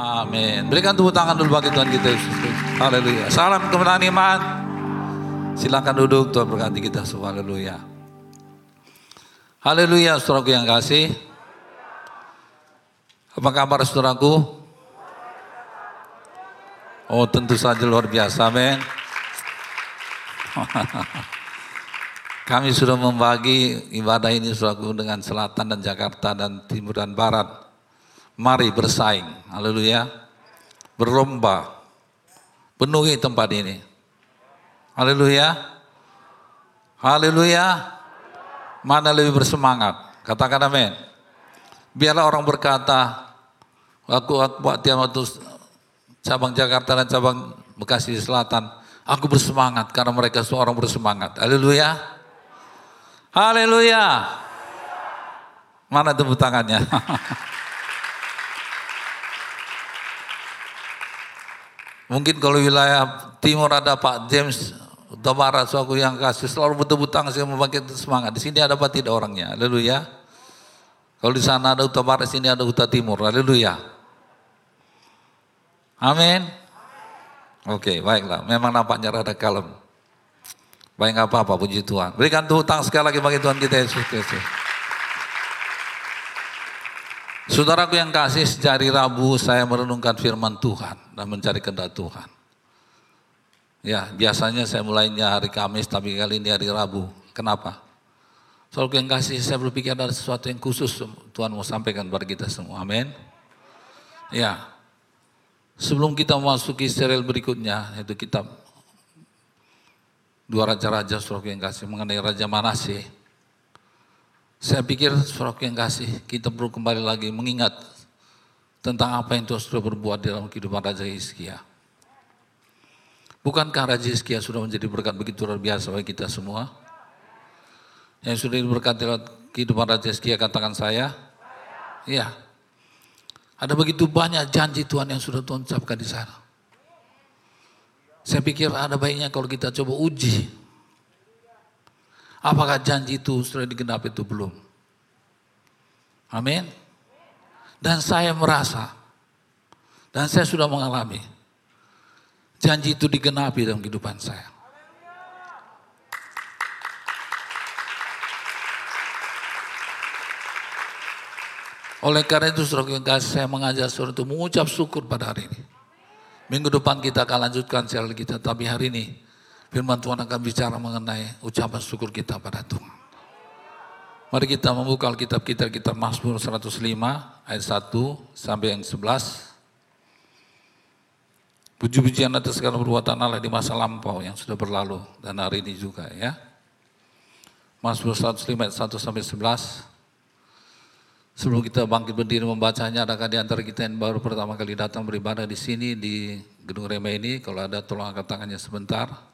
Amin. Berikan tepuk tangan dulu bagi Tuhan kita Yesus. Haleluya. Salam kemenangan iman. Silakan duduk, Tuhan berkati kita semua. Haleluya. Haleluya, saudaraku yang kasih. Apa kabar saudaraku? Oh tentu saja luar biasa, amin. Kami sudah membagi ibadah ini saudaraku dengan selatan dan Jakarta dan timur dan barat. Mari bersaing, haleluya. Berlomba, penuhi tempat ini. Haleluya. Haleluya. Mana lebih bersemangat? Katakan amin. Biarlah orang berkata, aku, aku tiap waktu cabang Jakarta dan cabang Bekasi Selatan, aku bersemangat karena mereka semua orang bersemangat. Haleluya. Haleluya. Mana tepuk tangannya? Mungkin kalau wilayah timur ada Pak James Utah Barat, suatu yang kasih selalu betul-betul tangan saya membangkitkan semangat. Di sini ada apa tidak orangnya? Haleluya. Kalau di sana ada Utah Barat, sini ada Utah Timur. Haleluya. Amin. Oke, baiklah. Memang nampaknya rada kalem. Baik apa-apa, puji Tuhan. Berikan tuh utang sekali lagi bagi Tuhan kita Yesus Kristus. Saudaraku yang kasih, sejari Rabu saya merenungkan firman Tuhan dan mencari kehendak Tuhan. Ya, biasanya saya mulainya hari Kamis, tapi kali ini hari Rabu. Kenapa? Saudaraku yang kasih, saya berpikir ada sesuatu yang khusus Tuhan mau sampaikan kepada kita semua. Amin. Ya, sebelum kita memasuki serial berikutnya, yaitu kitab Dua Raja-Raja Saudaraku yang kasih mengenai Raja Manasye. Saya pikir saudaraku yang kasih, kita perlu kembali lagi mengingat tentang apa yang Tuhan sudah berbuat dalam kehidupan Raja Hizkia. Bukankah Raja Hizkia sudah menjadi berkat begitu luar biasa bagi kita semua? Yang sudah diberkati dalam kehidupan Raja Hizkia katakan saya? Iya. Ada begitu banyak janji Tuhan yang sudah Tuhan ucapkan di sana. Saya pikir ada baiknya kalau kita coba uji Apakah janji itu sudah digenapi itu belum? Amin. Dan saya merasa, dan saya sudah mengalami, janji itu digenapi dalam kehidupan saya. Oleh karena itu saudara saya mengajak saudara untuk mengucap syukur pada hari ini. Minggu depan kita akan lanjutkan serial kita, tapi hari ini firman Tuhan akan bicara mengenai ucapan syukur kita pada Tuhan. Mari kita membuka Alkitab kita, kita Mazmur 105 ayat 1 sampai yang 11. Puji-pujian atas segala perbuatan Allah di masa lampau yang sudah berlalu dan hari ini juga ya. Mazmur 105 ayat 1 sampai 11. Sebelum kita bangkit berdiri membacanya, adakah di antara kita yang baru pertama kali datang beribadah di sini di Gedung Rema ini? Kalau ada tolong angkat tangannya sebentar.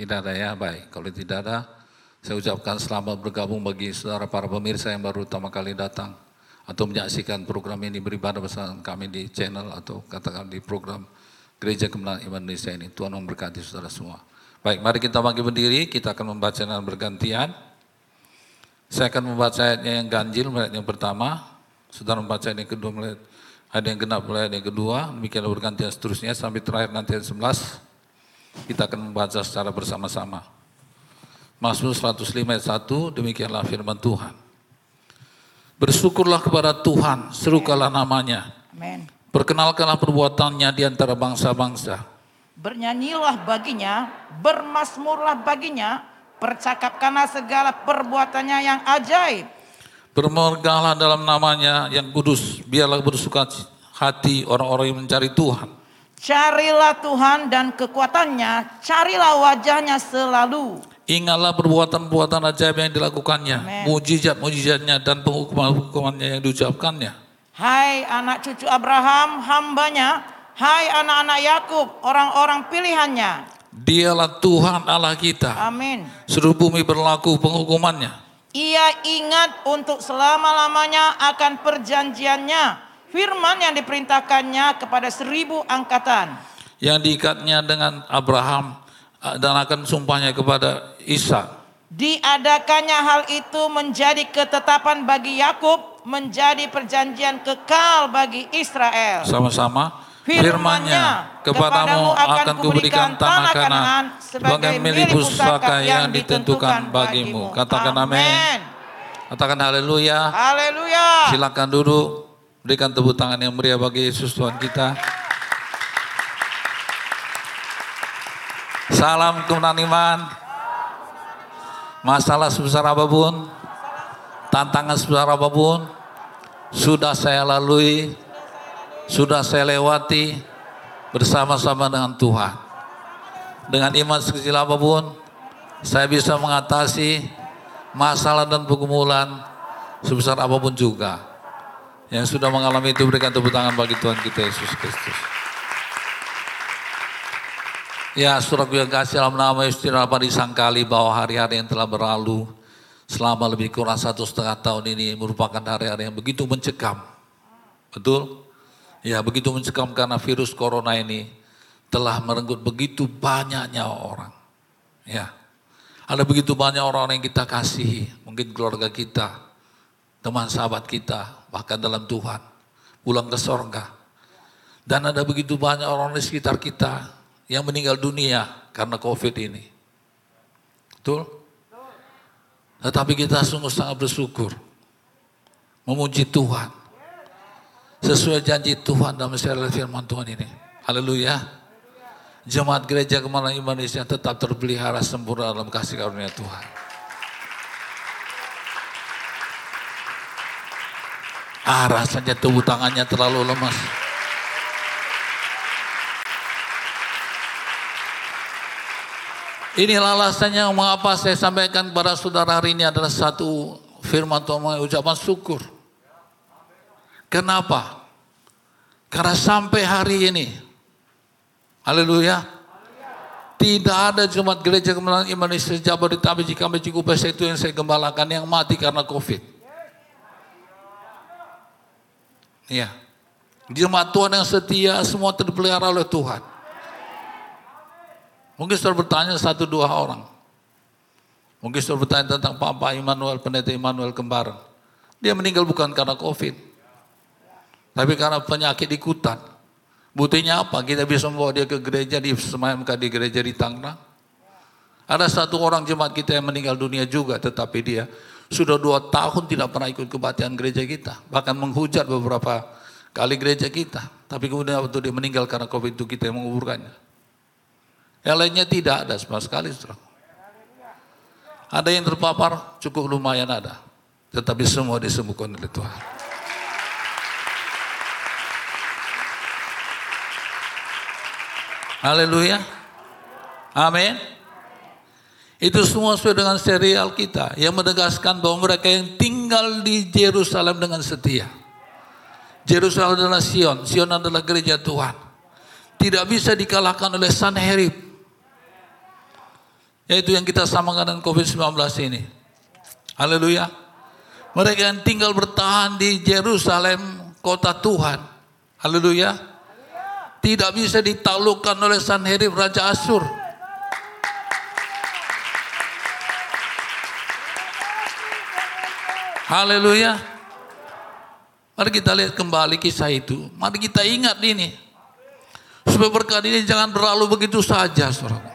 Tidak ada ya, baik. Kalau tidak ada, saya ucapkan selamat bergabung bagi saudara para pemirsa yang baru pertama kali datang atau menyaksikan program ini beribadah bersama kami di channel atau katakan di program Gereja Kemenangan Indonesia ini. Tuhan memberkati saudara semua. Baik, mari kita bangkit berdiri, kita akan membaca dengan bergantian. Saya akan membaca ayatnya yang ganjil, ayat yang pertama. Saudara membaca ayat yang kedua, ada yang genap ayat yang kedua. Demikian bergantian seterusnya sampai terakhir nanti ayat 11. Kita akan membaca secara bersama-sama. Mazmur 105 ayat 1, demikianlah firman Tuhan. Bersyukurlah kepada Tuhan, serukanlah namanya. Amin. Perkenalkanlah perbuatannya di antara bangsa-bangsa. Bernyanyilah baginya, bermasmurlah baginya, percakapkanlah segala perbuatannya yang ajaib. Bermegahlah dalam namanya yang kudus, biarlah bersuka hati orang-orang yang mencari Tuhan. Carilah Tuhan dan kekuatannya, carilah wajahnya selalu. Ingatlah perbuatan-perbuatan ajaib yang dilakukannya, mujizat-mujizatnya dan penghukuman-hukumannya yang diucapkannya. Hai anak cucu Abraham, hambanya. Hai anak-anak Yakub, orang-orang pilihannya. Dialah Tuhan Allah kita. Amin. Seluruh bumi berlaku penghukumannya. Ia ingat untuk selama-lamanya akan perjanjiannya. Firman yang diperintahkannya kepada seribu angkatan. Yang diikatnya dengan Abraham eh, dan akan sumpahnya kepada Isa. Diadakannya hal itu menjadi ketetapan bagi Yakub, menjadi perjanjian kekal bagi Israel. Sama-sama. Firman-Nya kepadamu akan kuberikan tanah kanan sebagai milik pusaka yang ditentukan bagimu. Katakan amin. Katakan haleluya. Haleluya. Silakan duduk. Berikan tepuk tangan yang meriah bagi Yesus Tuhan kita. Salam kemenangan iman. Masalah sebesar apa pun, tantangan sebesar apa pun, sudah saya lalui, sudah saya lewati bersama-sama dengan Tuhan. Dengan iman sekecil apa pun, saya bisa mengatasi masalah dan pergumulan sebesar apa pun juga. Yang sudah mengalami itu berikan tepuk tangan bagi Tuhan kita Yesus Kristus. Ya, surat yang kasih dalam nama Yesus tidak dapat disangkali bahwa hari-hari yang telah berlalu selama lebih kurang satu setengah tahun ini merupakan hari-hari yang begitu mencekam. Betul? Ya begitu mencekam karena virus corona ini telah merenggut begitu banyaknya orang. Ya, ada begitu banyak orang yang kita kasihi, mungkin keluarga kita, teman sahabat kita, bahkan dalam Tuhan, pulang ke sorga. Dan ada begitu banyak orang di sekitar kita yang meninggal dunia karena COVID ini. Betul? Tetapi kita sungguh sangat bersyukur. Memuji Tuhan sesuai janji Tuhan dalam serial firman Tuhan ini. Haleluya. Jemaat gereja ke mana Indonesia tetap terpelihara sempurna dalam kasih karunia Tuhan. Ah rasanya tubuh tangannya terlalu lemas. Inilah alasannya mengapa saya sampaikan kepada saudara hari ini adalah satu firman Tuhan ucapan syukur. Kenapa? Karena sampai hari ini, haleluya, tidak ada jemaat gereja kemenangan Indonesia Jabodetabek jika cukup itu yang saya gembalakan yang mati karena COVID. Iya. Jemaat Tuhan yang setia semua terpelihara oleh Tuhan. Mungkin sudah bertanya satu dua orang. Mungkin sudah bertanya tentang Papa Immanuel, pendeta Immanuel kembar. Dia meninggal bukan karena COVID. Tapi karena penyakit ikutan. Buktinya apa? Kita bisa membawa dia ke gereja, di semayamkan di gereja di Tangerang. Ada satu orang jemaat kita yang meninggal dunia juga, tetapi dia sudah dua tahun tidak pernah ikut kebaktian gereja kita. Bahkan menghujat beberapa kali gereja kita. Tapi kemudian waktu dia meninggal karena COVID itu kita yang menguburkannya. Yang lainnya tidak ada sama sekali. Saudara. Ada yang terpapar, cukup lumayan ada. Tetapi semua disembuhkan oleh Tuhan. Haleluya. Amin. Itu semua sesuai dengan serial kita yang menegaskan bahwa mereka yang tinggal di Yerusalem dengan setia. Yerusalem adalah Sion, Sion adalah gereja Tuhan. Tidak bisa dikalahkan oleh Sanherib. Yaitu yang kita samakan dengan COVID-19 ini. Haleluya. Mereka yang tinggal bertahan di Yerusalem, kota Tuhan. Haleluya tidak bisa ditaklukkan oleh Sanherib Raja Asur. Haleluya. Mari kita lihat kembali kisah itu. Mari kita ingat ini. Supaya berkat ini jangan berlalu begitu saja, saudara.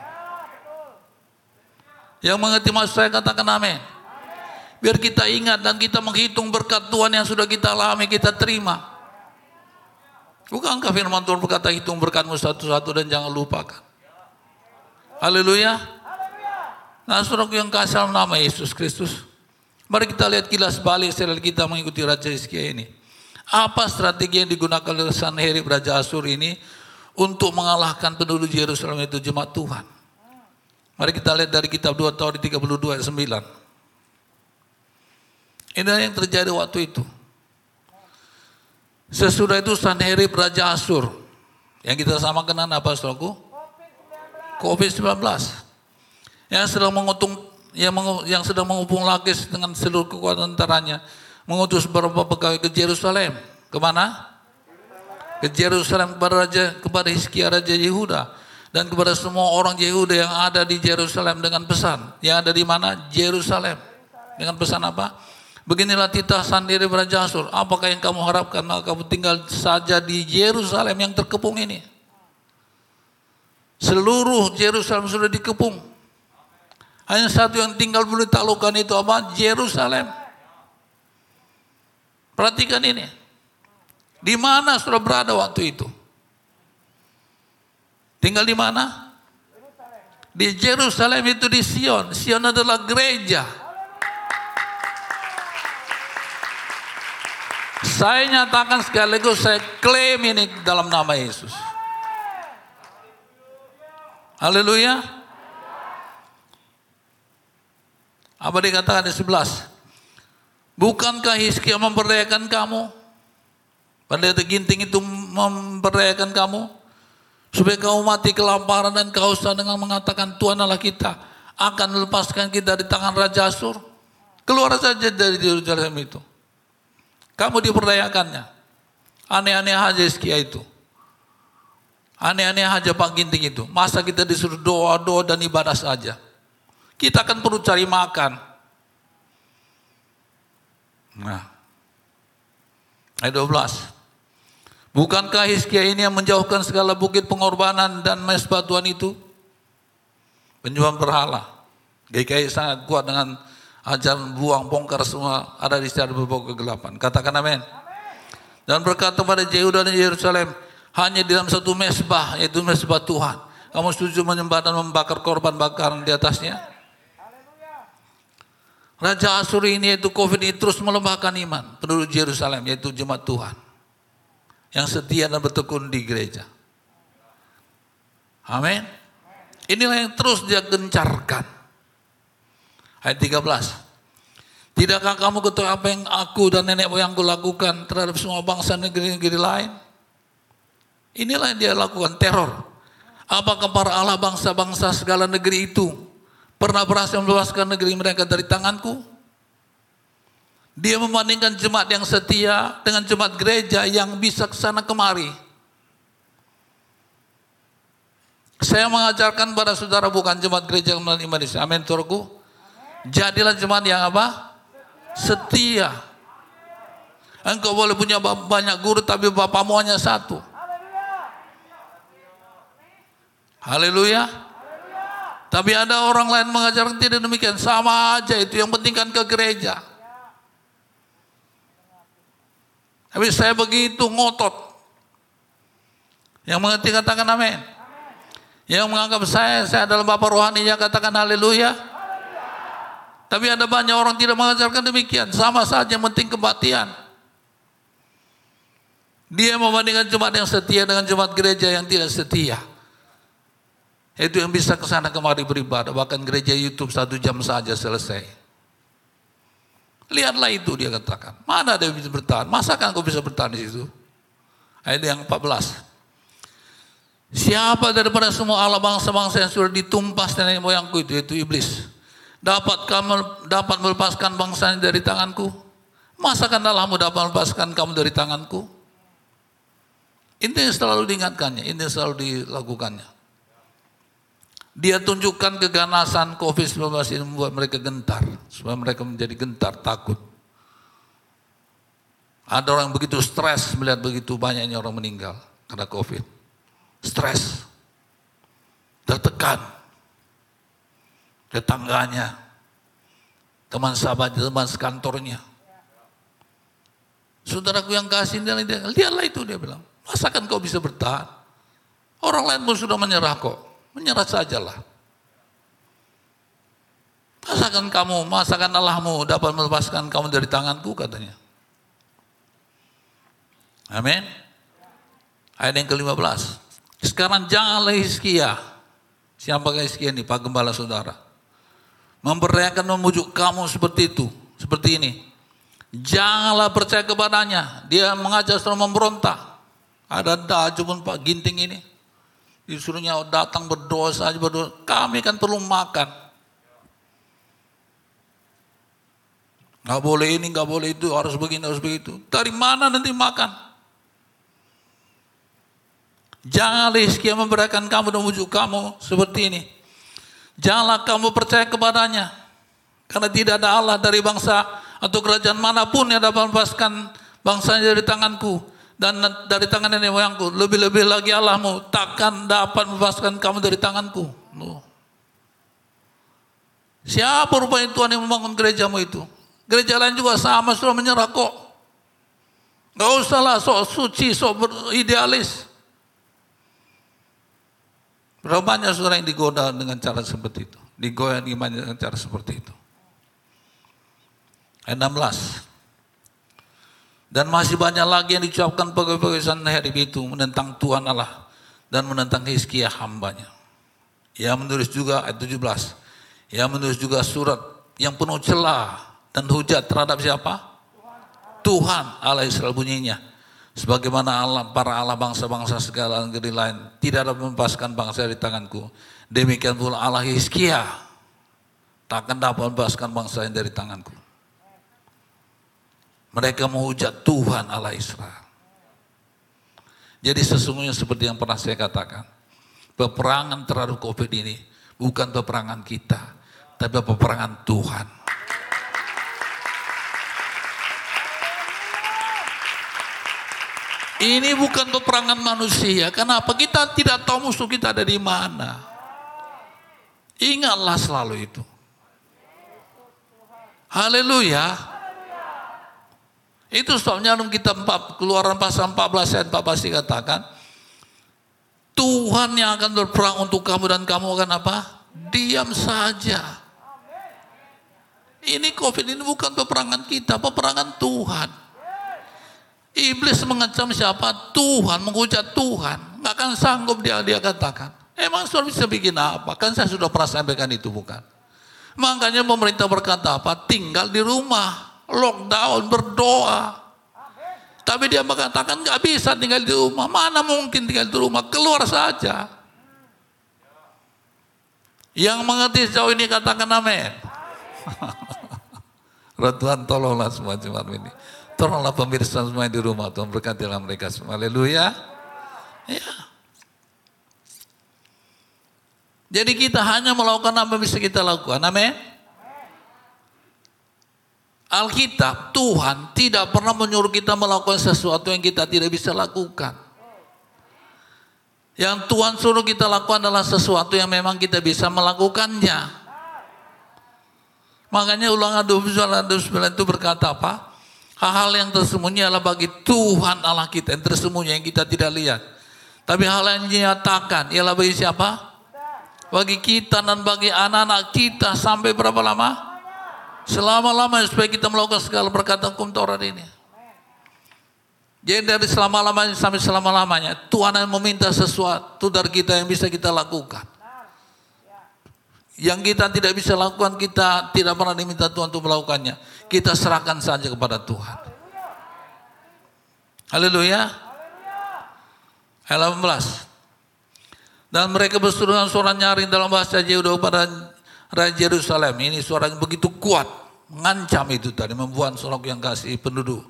Yang mengerti maksud saya katakan amin. Biar kita ingat dan kita menghitung berkat Tuhan yang sudah kita alami, kita terima. Bukankah firman Tuhan berkata hitung berkatmu satu-satu dan jangan lupakan. Haleluya. Nah saudaraku yang kasih nama Yesus Kristus. Mari kita lihat kilas balik setelah kita mengikuti Raja Hizkia ini. Apa strategi yang digunakan oleh Sanherib Raja Asur ini untuk mengalahkan penduduk Yerusalem itu jemaat Tuhan. Mari kita lihat dari kitab 2 tahun 32 ayat 9. Ini yang terjadi waktu itu. Sesudah itu Sanherib Raja Asur. Yang kita sama kenal apa saudaraku? COVID-19. Yang sedang mengutung yang, yang sedang menghubung Lakis dengan seluruh kekuatan tentaranya mengutus beberapa pegawai ke Yerusalem. Ke mana? Ke Yerusalem kepada Raja kepada Hizkia Raja Yehuda dan kepada semua orang Yehuda yang ada di Yerusalem dengan pesan. Yang ada di mana? Yerusalem. Dengan pesan apa? Beginilah titah sendiri Raja Asur. Apakah yang kamu harapkan? Maka kamu tinggal saja di Yerusalem yang terkepung ini. Seluruh Yerusalem sudah dikepung. Hanya satu yang tinggal boleh taklukkan itu apa? Yerusalem. Perhatikan ini. Di mana sudah berada waktu itu? Tinggal di mana? Di Yerusalem itu di Sion. Sion adalah gereja. Saya nyatakan sekaligus saya klaim ini dalam nama Yesus. Haleluya. Apa dikatakan di 11? Bukankah Hizkia memperdayakan kamu? Pendeta ginting itu memperdayakan kamu? Supaya kamu mati kelaparan dan kehausan dengan mengatakan Tuhan Allah kita akan melepaskan kita di tangan Raja Asur. Keluar saja dari Jerusalem itu. Kamu diperdayakannya. Aneh-aneh aja Hizkia itu. Aneh-aneh aja Pak Ginting itu. Masa kita disuruh doa-doa dan ibadah saja. Kita akan perlu cari makan. Nah. Ayat 12. Bukankah Hizkia ini yang menjauhkan segala bukit pengorbanan dan mesbah Tuhan itu? Penyembah berhala. GKI sangat kuat dengan ajaran buang bongkar semua ada di secara berbau kegelapan. Katakan amin. Dan berkata pada Yehuda dan Yerusalem, hanya di dalam satu mesbah, yaitu mesbah Tuhan. Kamu setuju menyembah dan membakar korban bakaran di atasnya? Raja Asuri ini yaitu Covid ini terus melemahkan iman penduduk Yerusalem yaitu jemaat Tuhan yang setia dan bertekun di gereja. Amin. Inilah yang terus dia gencarkan. Ayat 13. Tidakkah kamu ketahui apa yang aku dan nenek moyangku lakukan terhadap semua bangsa negeri-negeri lain? Inilah yang dia lakukan, teror. Apakah para Allah bangsa-bangsa segala negeri itu pernah berhasil membebaskan negeri mereka dari tanganku? Dia membandingkan jemaat yang setia dengan jemaat gereja yang bisa ke sana kemari. Saya mengajarkan pada saudara bukan jemaat gereja yang melalui Indonesia. Amin, turku. Jadilah jemaat yang apa? Setia. Engkau boleh punya banyak guru tapi bapakmu hanya satu. Haleluya. Tapi ada orang lain mengajarkan tidak demikian. Sama aja itu. Yang penting kan ke gereja. Tapi saya begitu ngotot. Yang mengerti katakan amin. Yang menganggap saya, saya adalah Bapak rohaninya katakan haleluya. Tapi ada banyak orang tidak mengajarkan demikian. Sama saja yang penting kebaktian. Dia membandingkan jemaat yang setia dengan jemaat gereja yang tidak setia. Itu yang bisa ke sana kemari beribadah. Bahkan gereja YouTube satu jam saja selesai. Lihatlah itu dia katakan. Mana ada bisa bertahan? Masa kan kau bisa bertahan di situ? Ayat yang 14. Siapa daripada semua Allah bangsa-bangsa yang sudah ditumpas nenek moyangku itu, itu iblis. Dapat kamu dapat melepaskan bangsa dari tanganku? Masakan Allahmu dapat melepaskan kamu dari tanganku? Ini selalu diingatkannya, ini selalu dilakukannya. Dia tunjukkan keganasan COVID-19 ini membuat mereka gentar. Supaya mereka menjadi gentar, takut. Ada orang begitu stres melihat begitu banyaknya orang meninggal karena COVID. Stres. Tertekan tetangganya, teman sahabatnya, teman sekantornya. Saudaraku yang kasih, dia, lihatlah itu dia bilang. Masakan kau bisa bertahan? Orang lain pun sudah menyerah kok. Menyerah sajalah. Masakan kamu, masakan Allahmu dapat melepaskan kamu dari tanganku katanya. Amin. Ayat yang ke-15. Sekarang janganlah Hizkia. Siapa Hizkia ini? Pak Gembala Saudara memperdayakan memujuk kamu seperti itu, seperti ini. Janganlah percaya kepadanya. Dia mengajak setelah memberontak. Ada daju pun Pak Ginting ini. Disuruhnya datang berdoa saja berdoa. Kami kan perlu makan. Gak boleh ini, gak boleh itu, harus begini, harus begitu. Dari mana nanti makan? Janganlah Hizkia memberikan kamu dan memujuk kamu seperti ini. Janganlah kamu percaya kepadanya. Karena tidak ada Allah dari bangsa atau kerajaan mana pun yang dapat melepaskan bangsanya dari tanganku dan dari tangan nenek moyangku. Lebih-lebih lagi Allahmu takkan dapat melepaskan kamu dari tanganku. Loh. Siapa rupanya Tuhan yang membangun gerejamu itu? Gereja lain juga sama sudah menyerah kok. Gak usahlah sok suci, sok idealis. Berapa banyak saudara yang digoda dengan cara seperti itu. Imannya dengan cara seperti itu. Ayat 16. Dan masih banyak lagi yang diucapkan pegawai-pegawai hari itu menentang Tuhan Allah dan menentang Hizkia hambanya. Ia menulis juga ayat 17. Ia menulis juga surat yang penuh celah dan hujat terhadap siapa? Tuhan Allah Israel bunyinya Sebagaimana Allah, para Allah bangsa-bangsa segala negeri lain tidak dapat melepaskan bangsa dari tanganku. Demikian pula Allah Hizkia takkan dapat melepaskan bangsa yang dari tanganku. Mereka menghujat Tuhan Allah Israel. Jadi sesungguhnya seperti yang pernah saya katakan. Peperangan terhadap COVID ini bukan peperangan kita, tapi peperangan Tuhan. Ini bukan peperangan manusia. Kenapa? Kita tidak tahu musuh kita ada di mana. Ingatlah selalu itu. Haleluya. Itu sebabnya dalam kita 4, keluaran pasal 14 ayat 14 dikatakan, Tuhan yang akan berperang untuk kamu dan kamu akan apa? Diam saja. Ini COVID ini bukan peperangan kita, peperangan Tuhan. Iblis mengancam siapa? Tuhan, menghujat Tuhan. Nggak akan sanggup dia dia katakan. Emang sudah bisa bikin apa? Kan saya sudah pernah sampaikan itu bukan? Makanya pemerintah berkata apa? Tinggal di rumah, lockdown, berdoa. Tapi dia mengatakan nggak bisa tinggal di rumah. Mana mungkin tinggal di rumah? Keluar saja. Yang mengerti sejauh ini katakan amin. Tuhan tolonglah semua jemaat ini. Tolonglah pemirsa semua di rumah, Tuhan berkatilah mereka semua. Haleluya. Ya. Jadi kita hanya melakukan apa yang bisa kita lakukan. Amin. Alkitab, Tuhan tidak pernah menyuruh kita melakukan sesuatu yang kita tidak bisa lakukan. Yang Tuhan suruh kita lakukan adalah sesuatu yang memang kita bisa melakukannya. Makanya ulangan 29 itu berkata apa? Hal-hal yang tersembunyi adalah bagi Tuhan Allah kita yang tersembunyi yang kita tidak lihat. Tapi hal yang dinyatakan ialah bagi siapa? Bagi kita dan bagi anak-anak kita sampai berapa lama? Selama-lamanya supaya kita melakukan segala perkataan hukum Taurat ini. Jadi dari selama-lamanya sampai selama-lamanya Tuhan yang meminta sesuatu dari kita yang bisa kita lakukan. Yang kita tidak bisa lakukan kita tidak pernah diminta Tuhan untuk melakukannya. Kita serahkan saja kepada Tuhan. Haleluya. Ayat 18. Dan mereka berseru dengan suara nyaring dalam bahasa Yehuda kepada Raja Yerusalem. Ini suara yang begitu kuat. Mengancam itu tadi. Membuat seorang yang kasih penduduk.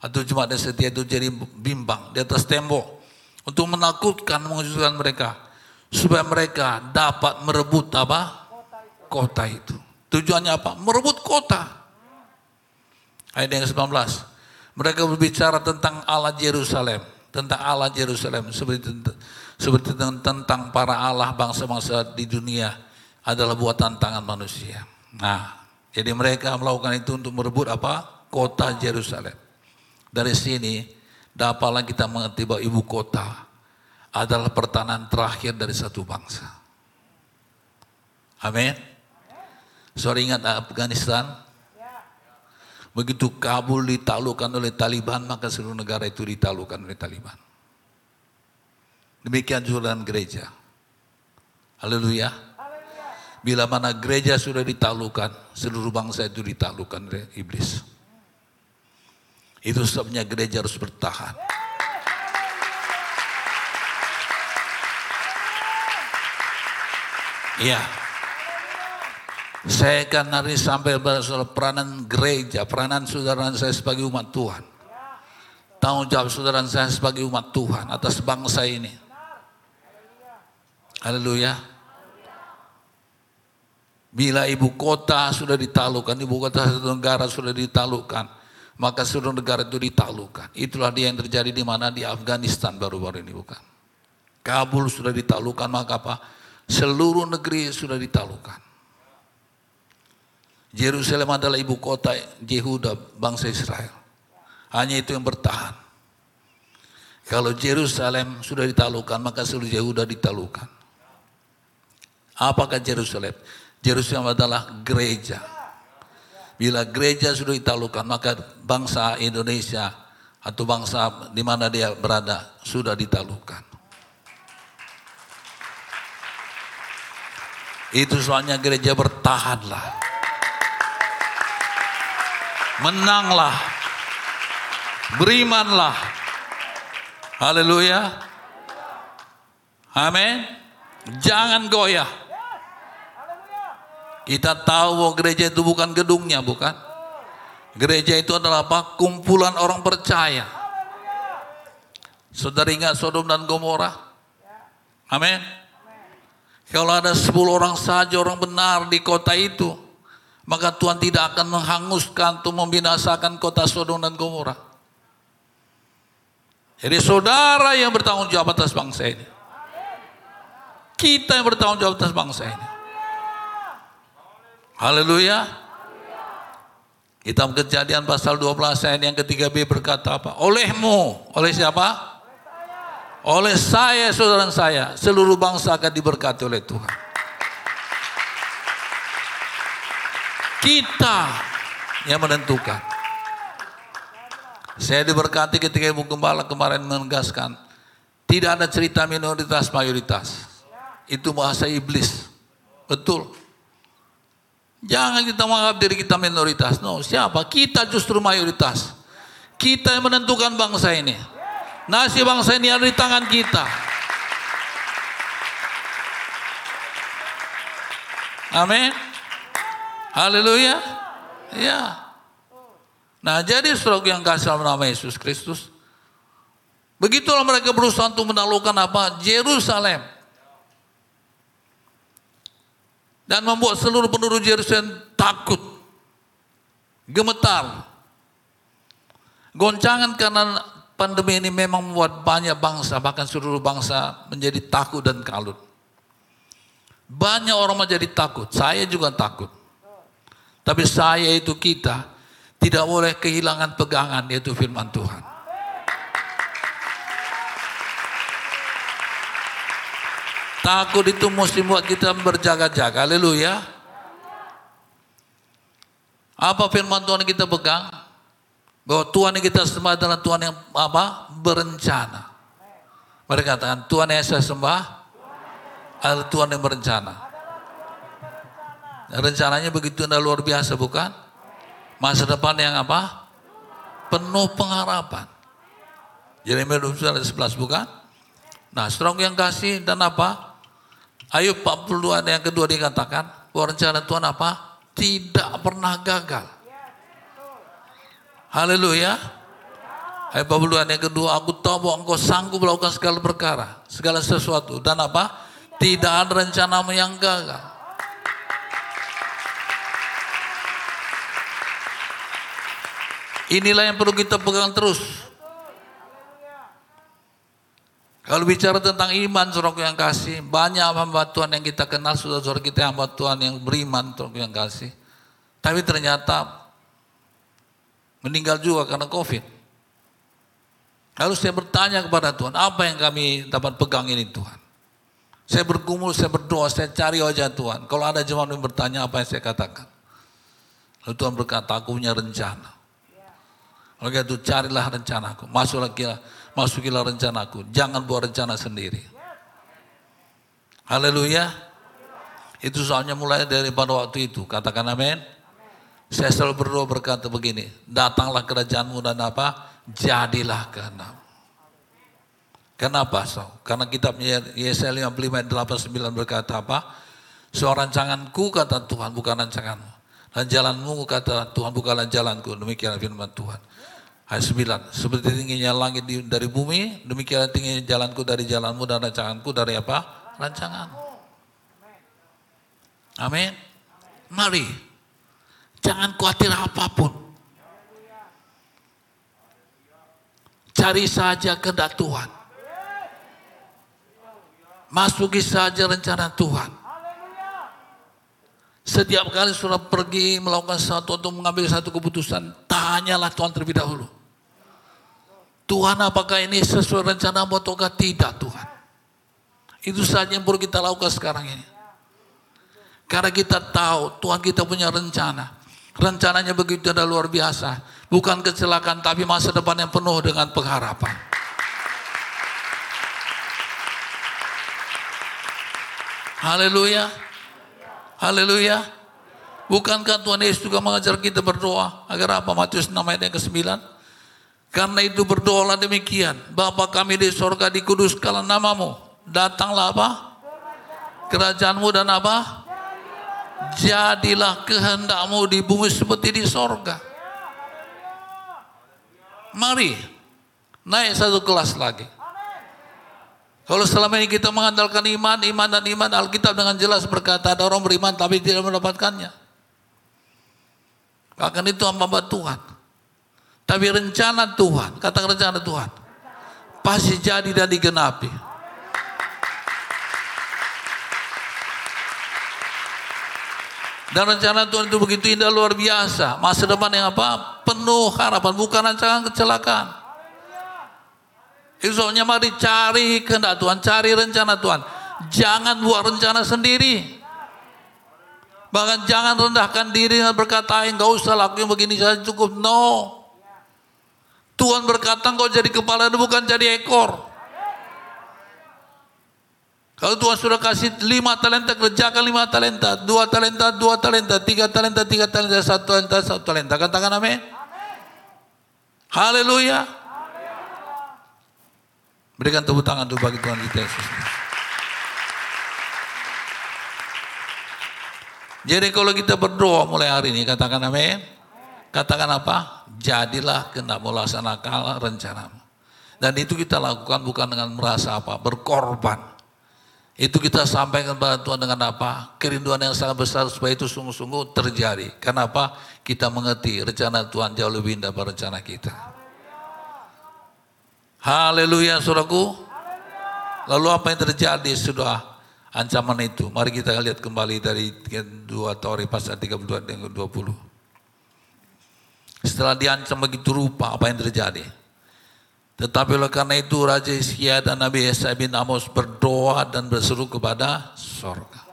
Atau jemaat dan setia itu jadi bimbang di atas tembok. Untuk menakutkan, mengejutkan mereka. Supaya mereka dapat merebut apa? Kota itu. Tujuannya apa? Merebut kota ayat yang ke-19. Mereka berbicara tentang Allah Yerusalem, tentang Allah Yerusalem seperti seperti tentang para Allah bangsa-bangsa di dunia adalah buatan tangan manusia. Nah, jadi mereka melakukan itu untuk merebut apa? Kota Yerusalem. Dari sini dapatlah kita mengerti bahwa ibu kota adalah pertahanan terakhir dari satu bangsa. Amin. Sorry ingat Afghanistan, Begitu Kabul ditaklukkan oleh Taliban, maka seluruh negara itu ditaklukkan oleh Taliban. Demikian juga dengan gereja. Haleluya. Bila mana gereja sudah ditaklukkan, seluruh bangsa itu ditaklukkan oleh iblis. Itu sebabnya gereja harus bertahan. Iya. Saya akan hari sampai soal peranan gereja, peranan saudara saya sebagai umat Tuhan. Tanggung jawab saudara saya sebagai umat Tuhan atas bangsa ini. Haleluya. Bila ibu kota sudah ditaklukkan, ibu kota satu negara sudah ditaklukkan, maka seluruh negara itu ditaklukkan. Itulah dia yang terjadi di mana di Afghanistan baru-baru ini bukan. Kabul sudah ditaklukkan, maka apa? Seluruh negeri sudah ditaklukkan. Yerusalem adalah ibu kota Yehuda bangsa Israel. Hanya itu yang bertahan. Kalau Yerusalem sudah ditaklukkan, maka seluruh Yehuda ditaklukkan. Apakah Yerusalem? Yerusalem adalah gereja. Bila gereja sudah ditaklukkan, maka bangsa Indonesia atau bangsa di mana dia berada sudah ditaklukkan. Itu soalnya gereja bertahanlah. Menanglah. Berimanlah. Haleluya. Amin. Jangan goyah. Kita tahu bahwa gereja itu bukan gedungnya, bukan? Gereja itu adalah apa? Kumpulan orang percaya. Saudara ingat Sodom dan Gomora? Amin. Kalau ada 10 orang saja orang benar di kota itu, maka Tuhan tidak akan menghanguskan atau membinasakan kota Sodom dan Gomora. Jadi saudara yang bertanggung jawab atas bangsa ini. Kita yang bertanggung jawab atas bangsa ini. Haleluya. Kitab kejadian pasal 12 ayat yang ketiga B berkata apa? Olehmu, oleh siapa? Oleh saya, saudara saya, seluruh bangsa akan diberkati oleh Tuhan. Kita yang menentukan. Saya diberkati ketika Ibu Gembala kemarin menegaskan, tidak ada cerita minoritas mayoritas. Itu bahasa iblis. Betul. Jangan kita menganggap diri kita minoritas. No, siapa? Kita justru mayoritas. Kita yang menentukan bangsa ini. Nasib bangsa ini ada di tangan kita. Amin. Haleluya. Ya. Nah, jadi saudara yang kasih dalam nama Yesus Kristus. Begitulah mereka berusaha untuk menaklukkan apa? Yerusalem. Dan membuat seluruh penduduk Yerusalem takut, gemetar. Goncangan karena pandemi ini memang membuat banyak bangsa, bahkan seluruh bangsa menjadi takut dan kalut. Banyak orang menjadi takut, saya juga takut. Tapi saya itu kita tidak boleh kehilangan pegangan yaitu firman Tuhan. Takut itu mesti buat kita berjaga-jaga. Haleluya. Apa firman Tuhan kita pegang? Bahwa Tuhan kita sembah adalah Tuhan yang apa? Berencana. Mereka katakan, Tuhan yang saya sembah adalah Tuhan yang berencana. Rencananya begitu luar biasa bukan? Masa depan yang apa? Penuh pengharapan. Yeremia 29 11 bukan? Nah, strong yang kasih dan apa? Ayub 42 yang kedua dikatakan rencana Tuhan apa? Tidak pernah gagal. Haleluya. Ayub 42 yang kedua, aku tahu bahwa engkau sanggup melakukan segala perkara, segala sesuatu. Dan apa? Tidak ada rencanamu yang gagal. Inilah yang perlu kita pegang terus. Kalau bicara tentang iman, saudara yang kasih, banyak hamba Tuhan yang kita kenal, saudara-saudara kita yang hamba Tuhan yang beriman, saudara yang kasih. Tapi ternyata meninggal juga karena COVID. Lalu saya bertanya kepada Tuhan, apa yang kami dapat pegang ini Tuhan? Saya bergumul, saya berdoa, saya cari wajah Tuhan. Kalau ada jemaat yang bertanya apa yang saya katakan. Lalu Tuhan berkata, aku punya rencana. Oleh itu carilah rencanaku. Masuklah kira masukilah rencanaku. Jangan buat rencana sendiri. Haleluya. Itu soalnya mulai dari pada waktu itu. Katakan amin. Saya selalu berdoa berkata begini. Datanglah kerajaanmu dan apa? Jadilah kehendak. Kenapa? So? Karena kitabnya Yesaya 55 ayat 89 berkata apa? Seorang rancanganku kata Tuhan bukan rancanganmu. Dan jalanmu kata Tuhan bukanlah jalanku. Demikian firman Tuhan. Ayat 9. Seperti tingginya langit dari bumi, demikian tingginya jalanku dari jalanmu dan rancanganku dari apa? Rancangan. Amin. Mari, jangan khawatir apa pun. Cari saja kehendak Tuhan. Masuki saja rencana Tuhan. Setiap kali sudah pergi melakukan sesuatu untuk mengambil satu keputusan, tanyalah Tuhan terlebih dahulu. Tuhan apakah ini sesuai rencana ataukah tidak Tuhan? Itu saja yang perlu kita lakukan sekarang ini. Karena kita tahu Tuhan kita punya rencana. Rencananya begitu ada luar biasa. Bukan kecelakaan tapi masa depan yang penuh dengan pengharapan. Haleluya. Haleluya. Bukankah Tuhan Yesus juga mengajar kita berdoa agar apa? Matius 6 ayat yang ke-9. Karena itu berdoalah demikian. Bapa kami di sorga dikuduskanlah namamu. Datanglah apa? Kerajaanmu dan apa? Jadilah kehendakmu di bumi seperti di sorga. Mari naik satu kelas lagi. Kalau selama ini kita mengandalkan iman, iman dan iman, Alkitab dengan jelas berkata ada orang beriman tapi tidak mendapatkannya. Bahkan itu hamba Tuhan. Tapi rencana Tuhan, kata rencana Tuhan, pasti jadi dan digenapi. Dan rencana Tuhan itu begitu indah luar biasa. Masa depan yang apa? Penuh harapan, bukan rancangan kecelakaan. Itu soalnya mari cari kehendak Tuhan, cari rencana Tuhan. Jangan buat rencana sendiri. Bahkan jangan rendahkan diri dan berkata, enggak usah lakuin begini saja cukup. No. Tuhan berkata engkau jadi kepala bukan jadi ekor. Kalau Tuhan sudah kasih lima talenta, kerjakan lima talenta. Dua talenta, dua talenta. Tiga talenta, tiga talenta. Satu talenta, satu talenta. Katakan amin. Haleluya. Berikan tepuk tangan untuk bagi Tuhan kita Yesus. Jadi kalau kita berdoa mulai hari ini, katakan amin. Katakan apa? Jadilah kena melaksanakan rencanamu. Dan itu kita lakukan bukan dengan merasa apa, berkorban. Itu kita sampaikan kepada Tuhan dengan apa? Kerinduan yang sangat besar supaya itu sungguh-sungguh terjadi. Kenapa? Kita mengerti rencana Tuhan jauh lebih indah pada rencana kita. Haleluya saudaraku. Lalu apa yang terjadi sudah ancaman itu? Mari kita lihat kembali dari 2 Tauri pasal 32 dan 20. Setelah diancam begitu rupa apa yang terjadi? Tetapi oleh karena itu Raja Iskia dan Nabi Yesaya bin Amos berdoa dan berseru kepada sorga.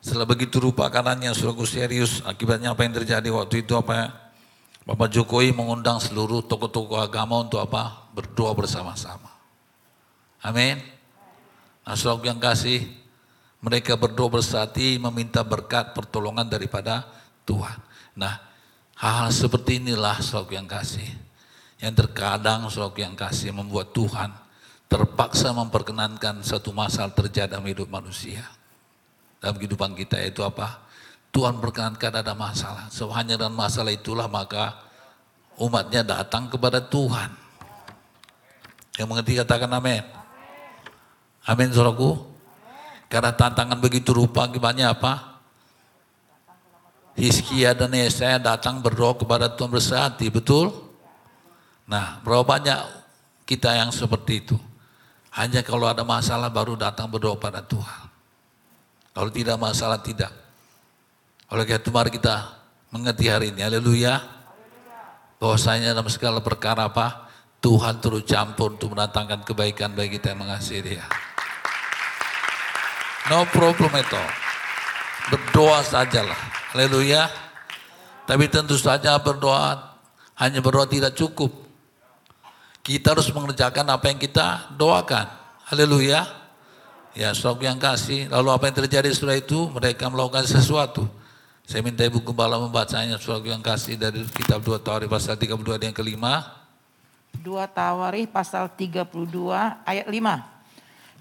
Setelah begitu rupa karenanya suraku serius akibatnya apa yang terjadi waktu itu apa Bapak Jokowi mengundang seluruh tokoh-tokoh agama untuk apa? berdoa bersama-sama. Amin. Nah, yang kasih, mereka berdoa bersati meminta berkat pertolongan daripada Tuhan. Nah, hal-hal seperti inilah saudara yang kasih. Yang terkadang saudara yang kasih membuat Tuhan terpaksa memperkenankan satu masalah terjadi dalam hidup manusia. Dalam kehidupan kita itu apa? Tuhan berkenankan ada masalah. So, dalam masalah itulah maka umatnya datang kepada Tuhan. Yang mengerti katakan amin. Amin saudaraku. Karena tantangan begitu rupa akibatnya apa? Hizkia dan Yesaya datang berdoa kepada Tuhan bersehati, betul? Nah, berapa banyak kita yang seperti itu? Hanya kalau ada masalah baru datang berdoa pada Tuhan. Kalau tidak masalah tidak. Oleh karena itu mari kita mengerti hari ini. Haleluya. Bahwasanya dalam segala perkara apa? Tuhan turut campur untuk mendatangkan kebaikan bagi kita yang mengasihi dia. No problem itu. Berdoa sajalah. Haleluya. Tapi tentu saja berdoa, hanya berdoa tidak cukup. Kita harus mengerjakan apa yang kita doakan. Haleluya. Ya, saudara yang kasih. Lalu apa yang terjadi setelah itu? Mereka melakukan sesuatu. Saya minta Ibu Gembala membacanya saudara yang kasih dari kitab 2 Tawarikh pasal 32 yang kelima. 2 Tawarikh pasal 32 ayat 5.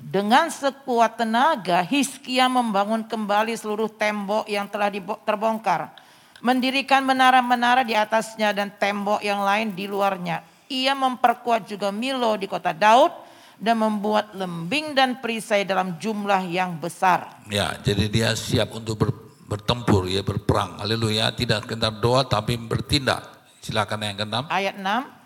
Dengan sekuat tenaga Hiskia membangun kembali seluruh tembok yang telah terbongkar. Mendirikan menara-menara di atasnya dan tembok yang lain di luarnya. Ia memperkuat juga Milo di kota Daud dan membuat lembing dan perisai dalam jumlah yang besar. Ya, jadi dia siap untuk ber, bertempur, ya berperang. Haleluya, tidak sekedar doa tapi bertindak. Silakan yang keenam. Ayat 6.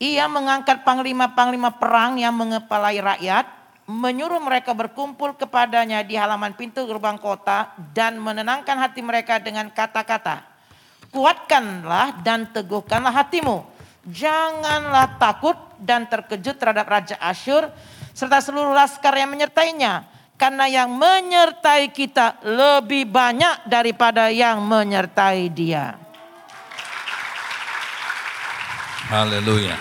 Ia mengangkat panglima-panglima perang yang mengepalai rakyat, menyuruh mereka berkumpul kepadanya di halaman pintu gerbang kota dan menenangkan hati mereka dengan kata-kata. Kuatkanlah dan teguhkanlah hatimu. Janganlah takut dan terkejut terhadap Raja Asyur serta seluruh laskar yang menyertainya. Karena yang menyertai kita lebih banyak daripada yang menyertai dia. Haleluya.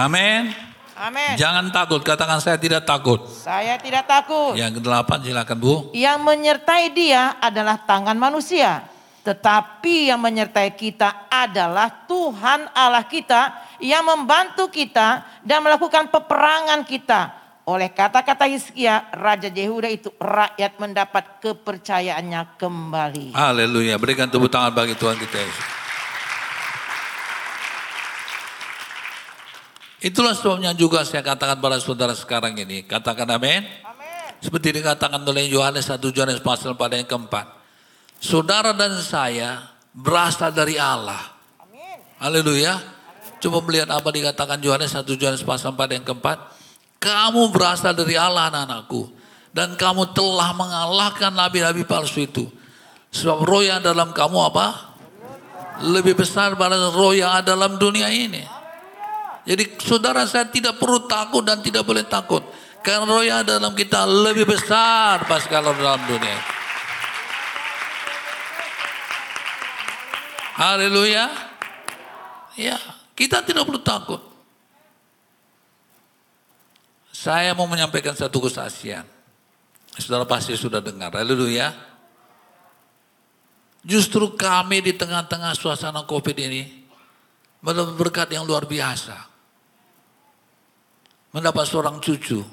Amin. Amin. Jangan takut, katakan saya tidak takut. Saya tidak takut. Yang kedelapan silakan Bu. Yang menyertai dia adalah tangan manusia. Tetapi yang menyertai kita adalah Tuhan Allah kita yang membantu kita dan melakukan peperangan kita. Oleh kata-kata Hizkia, Raja Yehuda itu rakyat mendapat kepercayaannya kembali. Haleluya. Berikan tepuk tangan bagi Tuhan kita Yesus. Itulah sebabnya juga saya katakan pada saudara sekarang ini. Katakan amin. Seperti dikatakan oleh Yohanes 1 Yohanes pasal pada yang keempat. Saudara dan saya berasal dari Allah. Haleluya. Coba melihat apa dikatakan Yohanes 1 Yohanes pasal pada yang keempat. Kamu berasal dari Allah anak-anakku. Dan kamu telah mengalahkan nabi-nabi palsu itu. Sebab roh yang dalam kamu apa? Lebih besar pada roh yang ada dalam dunia ini. Jadi saudara saya tidak perlu takut dan tidak boleh takut. Karena roh yang ada dalam kita lebih besar pas kalau dalam dunia. Haleluya. Ya, kita tidak perlu takut. Saya mau menyampaikan satu kesaksian. Saudara pasti sudah dengar. Haleluya. Justru kami di tengah-tengah suasana COVID ini mendapat berkat yang luar biasa mendapat seorang cucu.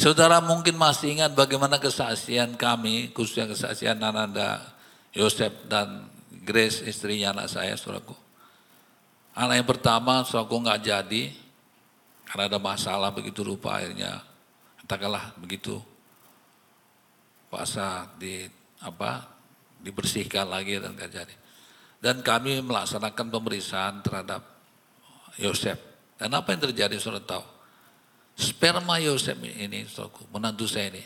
Saudara mungkin masih ingat bagaimana kesaksian kami, khususnya kesaksian Nananda, Yosef dan Grace istrinya anak saya, saudaraku. Anak yang pertama, saudaraku nggak jadi, karena ada masalah begitu rupa akhirnya, katakanlah begitu, puasa di apa dibersihkan lagi dan nggak jadi dan kami melaksanakan pemeriksaan terhadap Yosef. Dan apa yang terjadi saudara tahu? Sperma Yosef ini, saudaraku, menantu saya ini,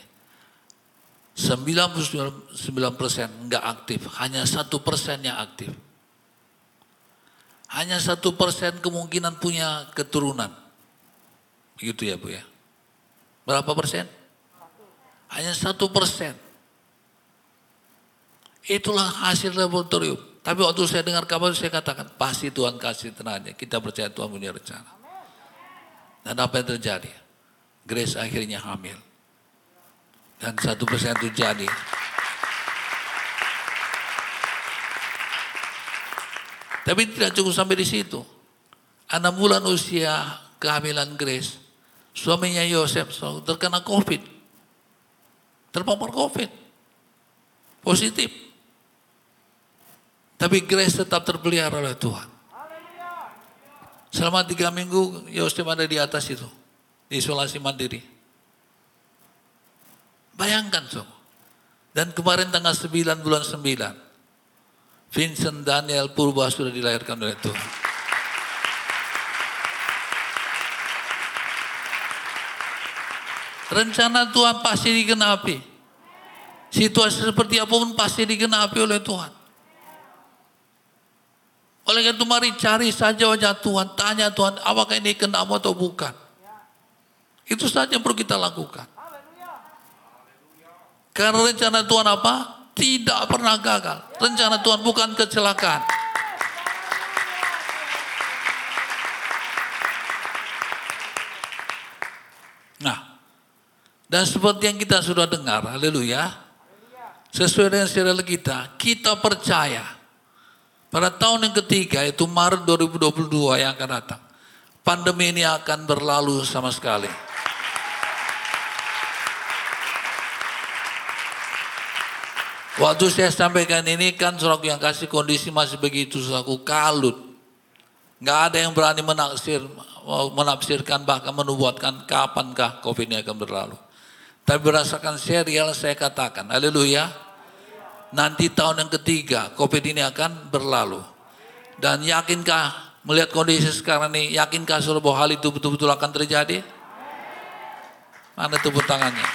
99 persen nggak aktif, hanya satu persen yang aktif. Hanya satu persen kemungkinan punya keturunan. Begitu ya Bu ya. Berapa persen? Hanya satu persen. Itulah hasil laboratorium. Tapi waktu saya dengar kabar saya katakan pasti Tuhan kasih tenaga. Kita percaya Tuhan punya rencana. Dan apa yang terjadi? Grace akhirnya hamil. Dan satu persen itu jadi. Tapi tidak cukup sampai di situ. Enam bulan usia kehamilan Grace, suaminya Yosef terkena COVID. Terpapar COVID. Positif. Tapi Grace tetap terpelihara oleh Tuhan. Selama tiga minggu Yosef ada di atas itu. Di isolasi mandiri. Bayangkan so. Dan kemarin tanggal 9 bulan 9. Vincent Daniel Purba sudah dilahirkan oleh Tuhan. Rencana Tuhan pasti digenapi. Situasi seperti apa pun pasti digenapi oleh Tuhan. Oleh karena itu mari cari saja wajah Tuhan. Tanya Tuhan apakah ini kenamu atau bukan. Itu saja yang perlu kita lakukan. Karena rencana Tuhan apa? Tidak pernah gagal. Rencana Tuhan bukan kecelakaan. Nah, dan seperti yang kita sudah dengar, haleluya. Sesuai dengan serial kita, kita percaya pada tahun yang ketiga itu Maret 2022 yang akan datang. Pandemi ini akan berlalu sama sekali. Waktu saya sampaikan ini kan suraku yang kasih kondisi masih begitu suraku kalut. Nggak ada yang berani menaksir menafsirkan bahkan menubuatkan kapankah COVID ini akan berlalu. Tapi berdasarkan serial saya katakan, haleluya, nanti tahun yang ketiga COVID ini akan berlalu. Dan yakinkah melihat kondisi sekarang ini, yakinkah sudah bahwa hal itu betul-betul akan terjadi? Mana tepuk tangannya?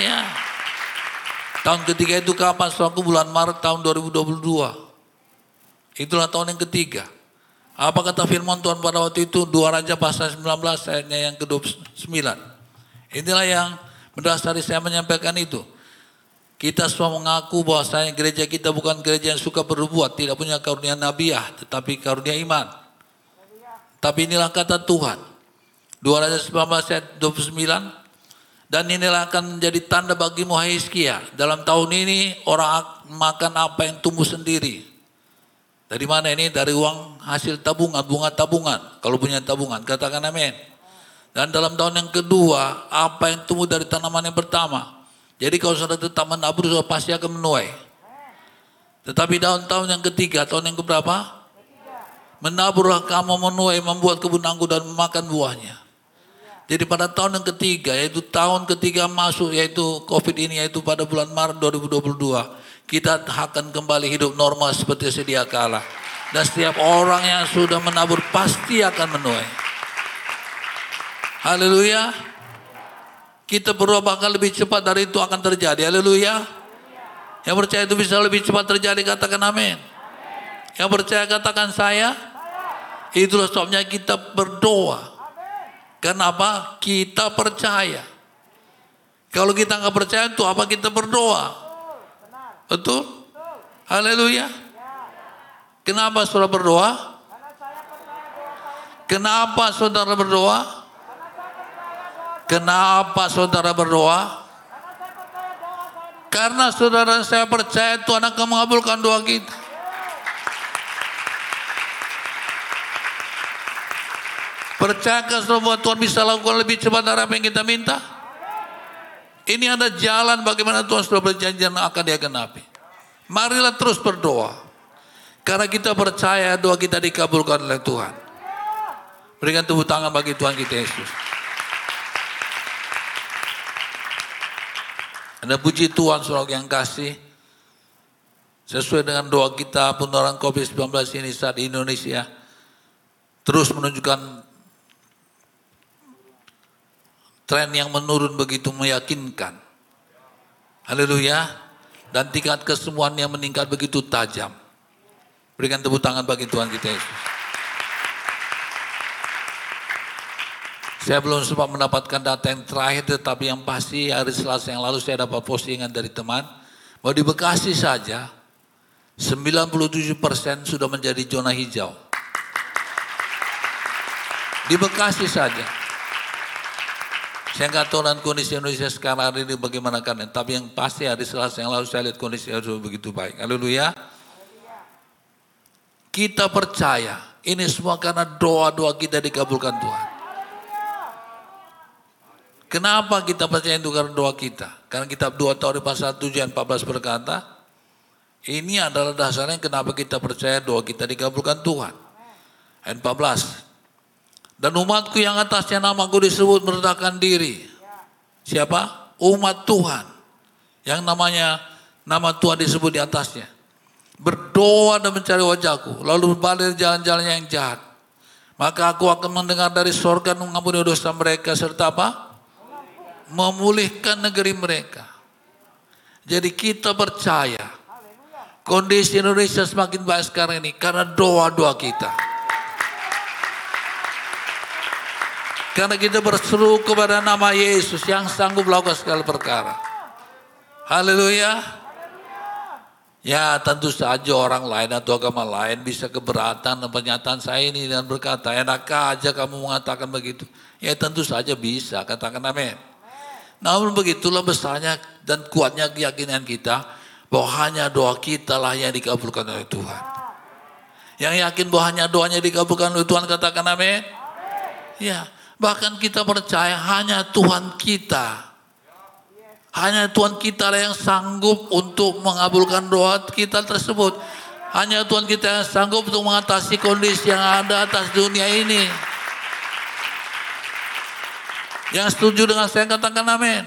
Ya. Tahun ketiga itu kapan? Suatu bulan Maret tahun 2022. Itulah tahun yang ketiga. Apa kata firman Tuhan pada waktu itu? Dua Raja pasal 19 ayatnya yang ke-29. Inilah yang mendasari saya menyampaikan itu. Kita semua mengaku bahwa saya gereja kita bukan gereja yang suka berbuat, tidak punya karunia nabiah, tetapi karunia iman. Tapi inilah kata Tuhan. 2 Raja 19 ayat 29. Dan inilah akan menjadi tanda bagimu hai Dalam tahun ini orang makan apa yang tumbuh sendiri. Dari mana ini? Dari uang hasil tabungan, bunga tabungan. Kalau punya tabungan, katakan amin. Dan dalam tahun yang kedua, apa yang tumbuh dari tanaman yang pertama. Jadi kalau sudah tetap menabur, sudah pasti akan menuai. Tetapi dalam tahun yang ketiga, tahun yang keberapa? Menaburlah kamu menuai, membuat kebun anggur dan memakan buahnya. Jadi pada tahun yang ketiga, yaitu tahun ketiga masuk, yaitu COVID ini, yaitu pada bulan Maret 2022 kita akan kembali hidup normal seperti sedia kala. Dan setiap orang yang sudah menabur pasti akan menuai. Haleluya. Kita berdoa bahkan lebih cepat dari itu akan terjadi. Haleluya. Yang percaya itu bisa lebih cepat terjadi katakan amin. Yang percaya katakan saya. Itulah sebabnya kita berdoa. Kenapa? Kita percaya. Kalau kita nggak percaya itu apa kita berdoa? Betul? Haleluya. Kenapa saudara berdoa? Kenapa saudara berdoa? Kenapa saudara berdoa? Karena saudara saya percaya Tuhan akan mengabulkan doa kita. Percayakah bahwa Tuhan bisa lakukan lebih cepat dari apa yang kita minta? Ini ada jalan bagaimana Tuhan sudah berjanji yang akan dia genapi. Marilah terus berdoa. Karena kita percaya doa kita dikabulkan oleh Tuhan. Berikan tepuk tangan bagi Tuhan kita Yesus. Anda puji Tuhan saudara yang kasih. Sesuai dengan doa kita penularan COVID-19 ini saat di Indonesia. Terus menunjukkan tren yang menurun begitu meyakinkan. Haleluya. Dan tingkat kesemuan yang meningkat begitu tajam. Berikan tepuk tangan bagi Tuhan kita Yesus. Saya belum sempat mendapatkan data yang terakhir, tetapi yang pasti hari Selasa yang lalu saya dapat postingan dari teman, bahwa di Bekasi saja 97 persen sudah menjadi zona hijau. Di Bekasi saja. Saya nggak tahu dan kondisi Indonesia sekarang ini bagaimana kan, tapi yang pasti hari Selasa yang lalu saya lihat kondisi sudah begitu baik. Haleluya. Kita percaya ini semua karena doa-doa kita dikabulkan Tuhan. Kenapa kita percaya itu karena doa kita? Karena kitab 2 Taurus pasal 7 ayat 14 berkata, ini adalah dasarnya kenapa kita percaya doa kita dikabulkan Tuhan. Ayat 14, dan umatku yang atasnya namaku disebut meredakan diri. Siapa? Umat Tuhan. Yang namanya nama Tuhan disebut di atasnya. Berdoa dan mencari wajahku. Lalu berbalik jalan-jalan yang jahat. Maka aku akan mendengar dari sorga mengampuni dosa mereka. Serta apa? Memulihkan negeri mereka. Jadi kita percaya. Kondisi Indonesia semakin baik sekarang ini. Karena doa-doa kita. Karena kita berseru kepada nama Yesus yang sanggup melakukan segala perkara. Haleluya. Ya tentu saja orang lain atau agama lain bisa keberatan pernyataan saya ini dan berkata, enak aja kamu mengatakan begitu. Ya tentu saja bisa, katakan amin. Namun begitulah besarnya dan kuatnya keyakinan kita bahwa hanya doa kita lah yang dikabulkan oleh Tuhan. Yang yakin bahwa hanya doanya dikabulkan oleh Tuhan, katakan amin. Ya, Bahkan kita percaya hanya Tuhan kita. Hanya Tuhan kita yang sanggup untuk mengabulkan doa kita tersebut. Hanya Tuhan kita yang sanggup untuk mengatasi kondisi yang ada atas dunia ini. Yang setuju dengan saya katakan amin.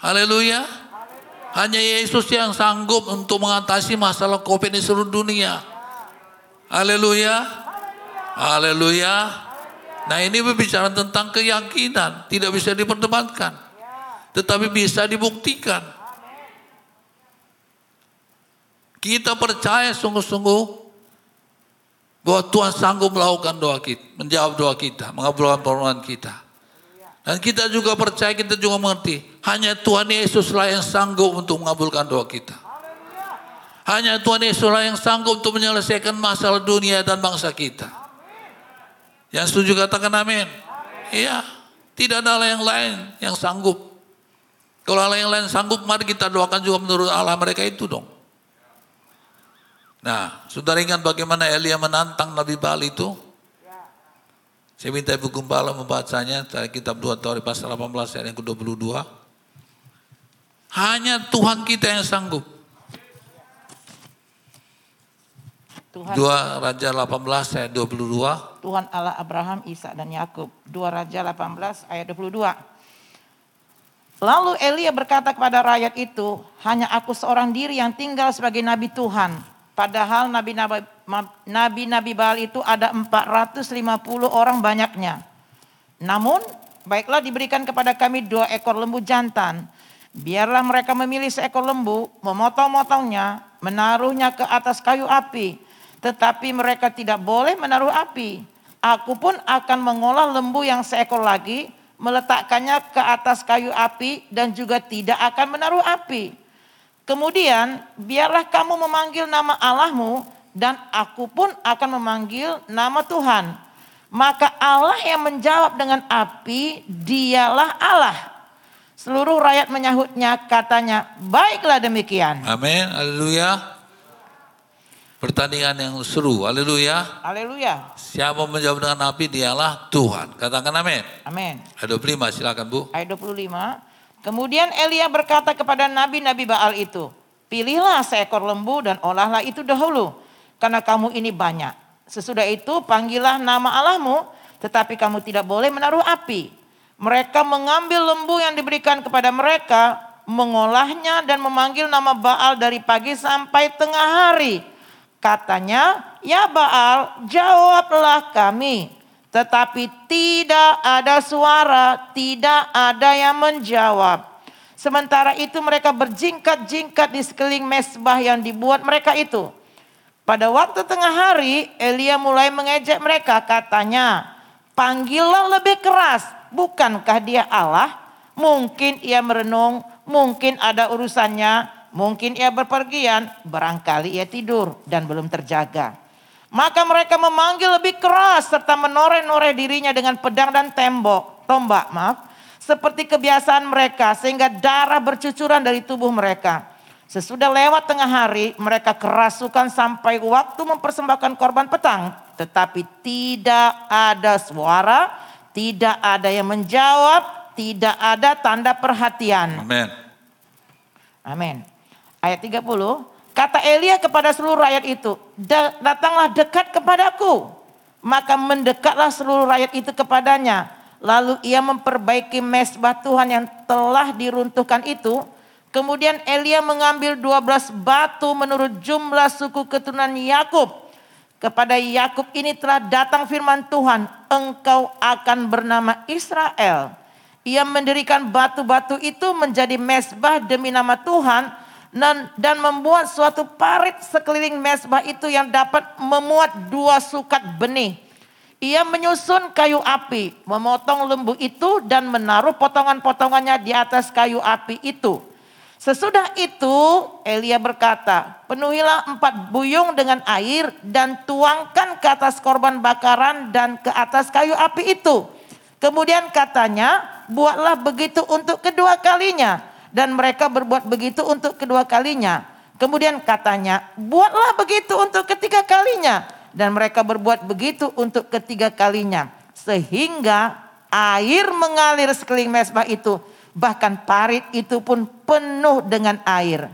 Haleluya. Hanya Yesus yang sanggup untuk mengatasi masalah COVID di seluruh dunia. Haleluya. Haleluya. Nah ini berbicara tentang keyakinan. Tidak bisa diperdebatkan. Tetapi bisa dibuktikan. Kita percaya sungguh-sungguh bahwa Tuhan sanggup melakukan doa kita, menjawab doa kita, mengabulkan permohonan kita. Dan kita juga percaya, kita juga mengerti, hanya Tuhan Yesuslah yang sanggup untuk mengabulkan doa kita. Hanya Tuhan Yesuslah yang sanggup untuk menyelesaikan masalah dunia dan bangsa kita. Yang setuju katakan amin. Iya, tidak ada Allah yang lain yang sanggup. Kalau Allah yang lain sanggup, mari kita doakan juga menurut Allah mereka itu dong. Nah, saudara ingat bagaimana Elia menantang Nabi Baal itu? Saya minta Ibu Gembala membacanya dari kitab 2 Tauri pasal 18 ayat yang ke-22. Hanya Tuhan kita yang sanggup. Tuhan, Dua Raja 18 ayat 22. Tuhan Allah Abraham, Isa dan Yakub. 2 Raja 18 ayat 22. Lalu Elia berkata kepada rakyat itu, hanya aku seorang diri yang tinggal sebagai nabi Tuhan. Padahal nabi-nabi Baal itu ada 450 orang banyaknya. Namun baiklah diberikan kepada kami dua ekor lembu jantan. Biarlah mereka memilih seekor lembu, memotong-motongnya, menaruhnya ke atas kayu api. Tetapi mereka tidak boleh menaruh api. Aku pun akan mengolah lembu yang seekor lagi, meletakkannya ke atas kayu api dan juga tidak akan menaruh api. Kemudian biarlah kamu memanggil nama Allahmu dan aku pun akan memanggil nama Tuhan. Maka Allah yang menjawab dengan api, dialah Allah. Seluruh rakyat menyahutnya katanya, baiklah demikian. Amin, haleluya. Pertandingan yang seru, haleluya. Haleluya. Siapa menjawab dengan api, dialah Tuhan. Katakan amin. Amin. Ayat 25 silakan Bu. Ayat 25. Kemudian Elia berkata kepada nabi-nabi Baal itu, pilihlah seekor lembu dan olahlah itu dahulu, karena kamu ini banyak. Sesudah itu panggillah nama Allahmu, tetapi kamu tidak boleh menaruh api. Mereka mengambil lembu yang diberikan kepada mereka, mengolahnya dan memanggil nama Baal dari pagi sampai tengah hari. Katanya, ya Baal jawablah kami. Tetapi tidak ada suara, tidak ada yang menjawab. Sementara itu mereka berjingkat-jingkat di sekeliling mesbah yang dibuat mereka itu. Pada waktu tengah hari, Elia mulai mengejek mereka. Katanya, panggillah lebih keras. Bukankah dia Allah? Mungkin ia merenung, mungkin ada urusannya, mungkin ia berpergian, barangkali ia tidur dan belum terjaga. Maka mereka memanggil lebih keras serta menoreh-noreh dirinya dengan pedang dan tembok, tombak, maaf, seperti kebiasaan mereka sehingga darah bercucuran dari tubuh mereka. Sesudah lewat tengah hari, mereka kerasukan sampai waktu mempersembahkan korban petang, tetapi tidak ada suara, tidak ada yang menjawab, tidak ada tanda perhatian. Amin. Amin. Ayat 30. Kata Elia kepada seluruh rakyat itu, datanglah dekat kepadaku. Maka mendekatlah seluruh rakyat itu kepadanya. Lalu ia memperbaiki mesbah Tuhan yang telah diruntuhkan itu. Kemudian Elia mengambil 12 batu menurut jumlah suku keturunan Yakub. Kepada Yakub ini telah datang firman Tuhan, engkau akan bernama Israel. Ia mendirikan batu-batu itu menjadi mesbah demi nama Tuhan dan membuat suatu parit sekeliling mesbah itu yang dapat memuat dua sukat benih. Ia menyusun kayu api, memotong lembu itu dan menaruh potongan-potongannya di atas kayu api itu. Sesudah itu Elia berkata, penuhilah empat buyung dengan air dan tuangkan ke atas korban bakaran dan ke atas kayu api itu. Kemudian katanya, buatlah begitu untuk kedua kalinya dan mereka berbuat begitu untuk kedua kalinya. Kemudian katanya, buatlah begitu untuk ketiga kalinya. Dan mereka berbuat begitu untuk ketiga kalinya. Sehingga air mengalir sekeliling mesbah itu. Bahkan parit itu pun penuh dengan air.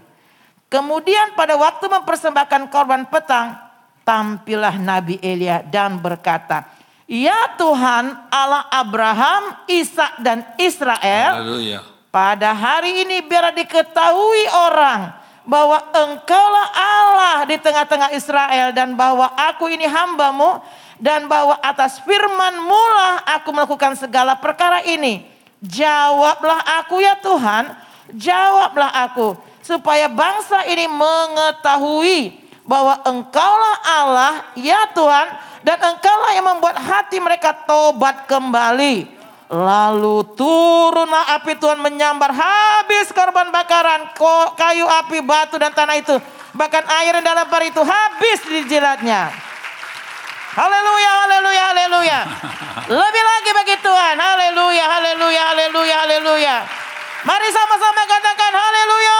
Kemudian pada waktu mempersembahkan korban petang, tampillah Nabi Elia dan berkata, Ya Tuhan Allah Abraham, Ishak dan Israel, Haleluya. Pada hari ini biar diketahui orang bahwa engkaulah Allah di tengah-tengah Israel dan bahwa aku ini hambamu dan bahwa atas firmanmu lah aku melakukan segala perkara ini. Jawablah aku ya Tuhan, jawablah aku supaya bangsa ini mengetahui bahwa engkaulah Allah ya Tuhan dan engkaulah yang membuat hati mereka tobat kembali. Lalu turunlah api Tuhan menyambar habis korban bakaran, kayu api, batu dan tanah itu. Bahkan air yang dalam par itu habis dijilatnya. Haleluya, haleluya, haleluya. Lebih lagi bagi Tuhan. Haleluya, haleluya, haleluya, haleluya. Mari sama-sama katakan haleluya.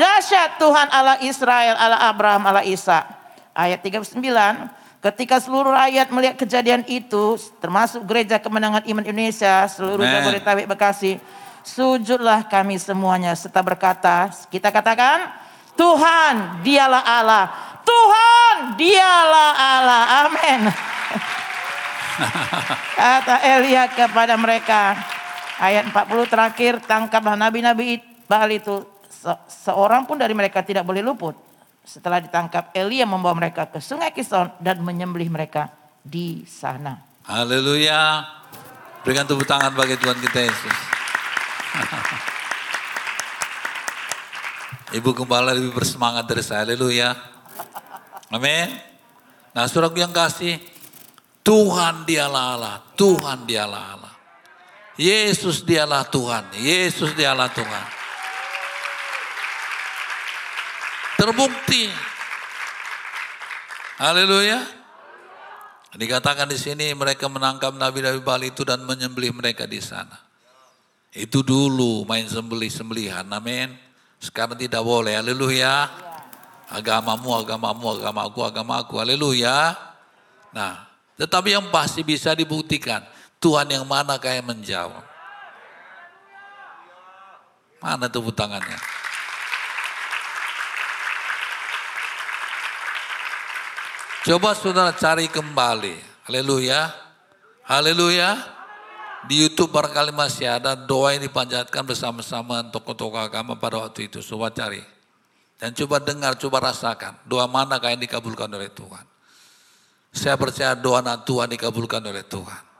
Dahsyat Tuhan Allah Israel, Allah Abraham, Allah Isa. Ayat 39. Ketika seluruh rakyat melihat kejadian itu, termasuk gereja kemenangan iman Indonesia, seluruh Jabodetabek Bekasi, sujudlah kami semuanya serta berkata, kita katakan, Tuhan dialah Allah. Tuhan dialah Allah. Amin. Kata Elia kepada mereka, ayat 40 terakhir, tangkaplah nabi-nabi Baal itu. Se seorang pun dari mereka tidak boleh luput. Setelah ditangkap, Elia membawa mereka ke sungai Kison dan menyembelih mereka di sana. Haleluya. Berikan tepuk tangan bagi Tuhan kita Yesus. Ibu Gembala lebih bersemangat dari saya. Haleluya. Amin. Nah suratku yang kasih. Tuhan dialah Allah. Tuhan dialah Allah. Yesus dialah Tuhan. Yesus dialah Tuhan. Terbukti. Haleluya. Dikatakan di sini mereka menangkap nabi-nabi Bali itu dan menyembelih mereka di sana. Itu dulu main sembelih-sembelihan. Amin. Sekarang tidak boleh. Haleluya. Agamamu, agamamu, agamaku, agamaku. Haleluya. Nah, tetapi yang pasti bisa dibuktikan. Tuhan yang mana kayak menjawab. Mana tepuk tangannya? Coba saudara cari kembali. Haleluya. Haleluya. Di Youtube barangkali masih ada doa yang dipanjatkan bersama-sama tokoh-tokoh agama pada waktu itu. Coba cari. Dan coba dengar, coba rasakan. Doa mana yang dikabulkan oleh Tuhan. Saya percaya doa anak Tuhan dikabulkan oleh Tuhan.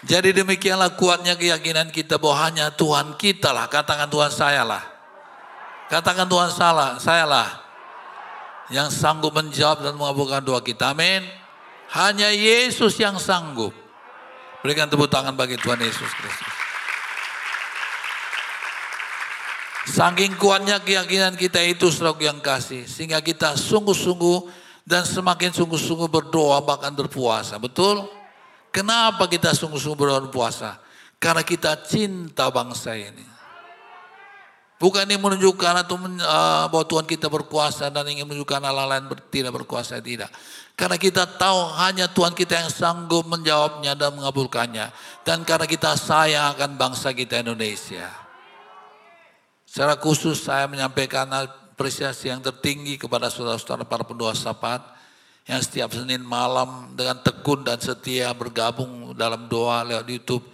Jadi demikianlah kuatnya keyakinan kita bahwa hanya Tuhan kita lah. Katakan Tuhan saya lah. Katakan Tuhan salah, saya lah. Yang sanggup menjawab dan mengabulkan doa kita. Amin. Hanya Yesus yang sanggup. Berikan tepuk tangan bagi Tuhan Yesus Kristus. Saking kuatnya keyakinan kita itu selalu yang kasih. Sehingga kita sungguh-sungguh dan semakin sungguh-sungguh berdoa bahkan berpuasa. Betul? Kenapa kita sungguh-sungguh berdoa puasa? Karena kita cinta bangsa ini. Bukan ini menunjukkan atau uh, bahwa Tuhan kita berkuasa dan ingin menunjukkan hal lain tidak berkuasa tidak. Karena kita tahu hanya Tuhan kita yang sanggup menjawabnya dan mengabulkannya. Dan karena kita sayang akan bangsa kita Indonesia. Secara khusus saya menyampaikan apresiasi yang tertinggi kepada saudara-saudara para pendoa sapat yang setiap Senin malam dengan tekun dan setia bergabung dalam doa lewat YouTube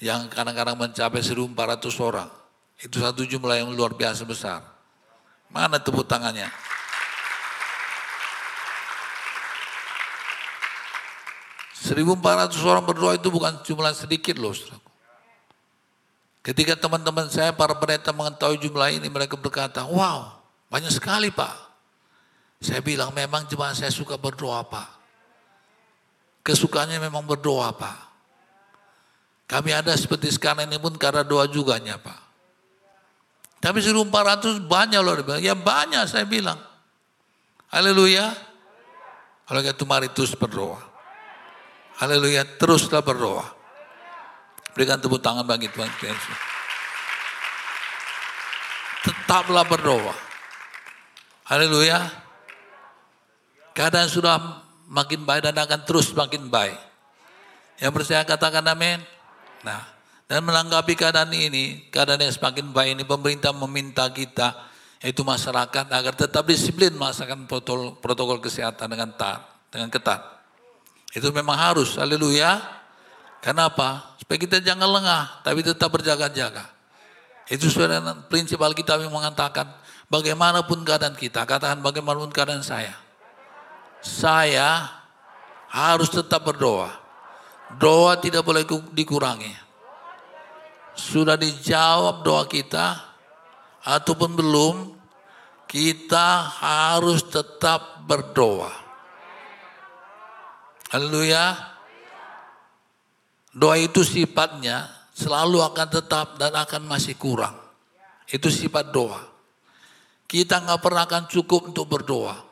yang kadang-kadang mencapai 1.400 orang. Itu satu jumlah yang luar biasa besar. Mana tepuk tangannya? Seribu empat ratus orang berdoa itu bukan jumlah sedikit loh. Ketika teman-teman saya para pendeta mengetahui jumlah ini mereka berkata, wow banyak sekali pak. Saya bilang memang jemaah saya suka berdoa pak. Kesukaannya memang berdoa pak. Kami ada seperti sekarang ini pun karena doa juganya pak. Tapi 1400 banyak loh. Ya banyak saya bilang. Haleluya. Kalau gitu mari terus berdoa. Haleluya. Teruslah berdoa. Berikan tepuk tangan bagi Tuhan. Tetaplah berdoa. Haleluya. Keadaan sudah makin baik dan akan terus makin baik. Yang percaya katakan amin. Nah, dan menanggapi keadaan ini, keadaan yang semakin baik ini, pemerintah meminta kita, yaitu masyarakat, agar tetap disiplin melaksanakan protokol, protokol kesehatan dengan taat, dengan ketat. Itu memang harus, haleluya. Kenapa? Supaya kita jangan lengah, tapi tetap berjaga-jaga. Itu sesuai dengan prinsip Alkitab yang mengatakan, bagaimanapun keadaan kita, katakan bagaimanapun keadaan saya. Saya harus tetap berdoa. Doa tidak boleh dikurangi. Sudah dijawab doa kita, ataupun belum, kita harus tetap berdoa. Haleluya. Doa itu sifatnya selalu akan tetap dan akan masih kurang. Itu sifat doa. Kita nggak pernah akan cukup untuk berdoa.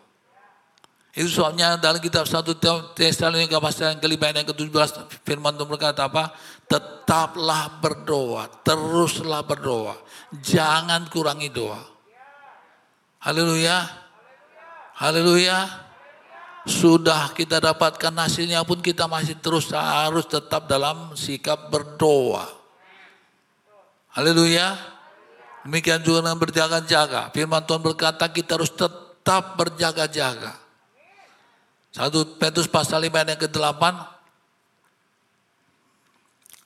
Itu soalnya dalam kitab 1 Tesalonika pasal yang kelima dan ke-17 firman Tuhan berkata apa? Tetaplah berdoa, teruslah berdoa. Jangan kurangi doa. Haleluya. Haleluya sudah kita dapatkan hasilnya pun kita masih terus harus tetap dalam sikap berdoa. Haleluya. Demikian juga dengan berjaga-jaga. Firman Tuhan berkata kita harus tetap berjaga-jaga. Satu Petrus pasal 5 yang ke-8.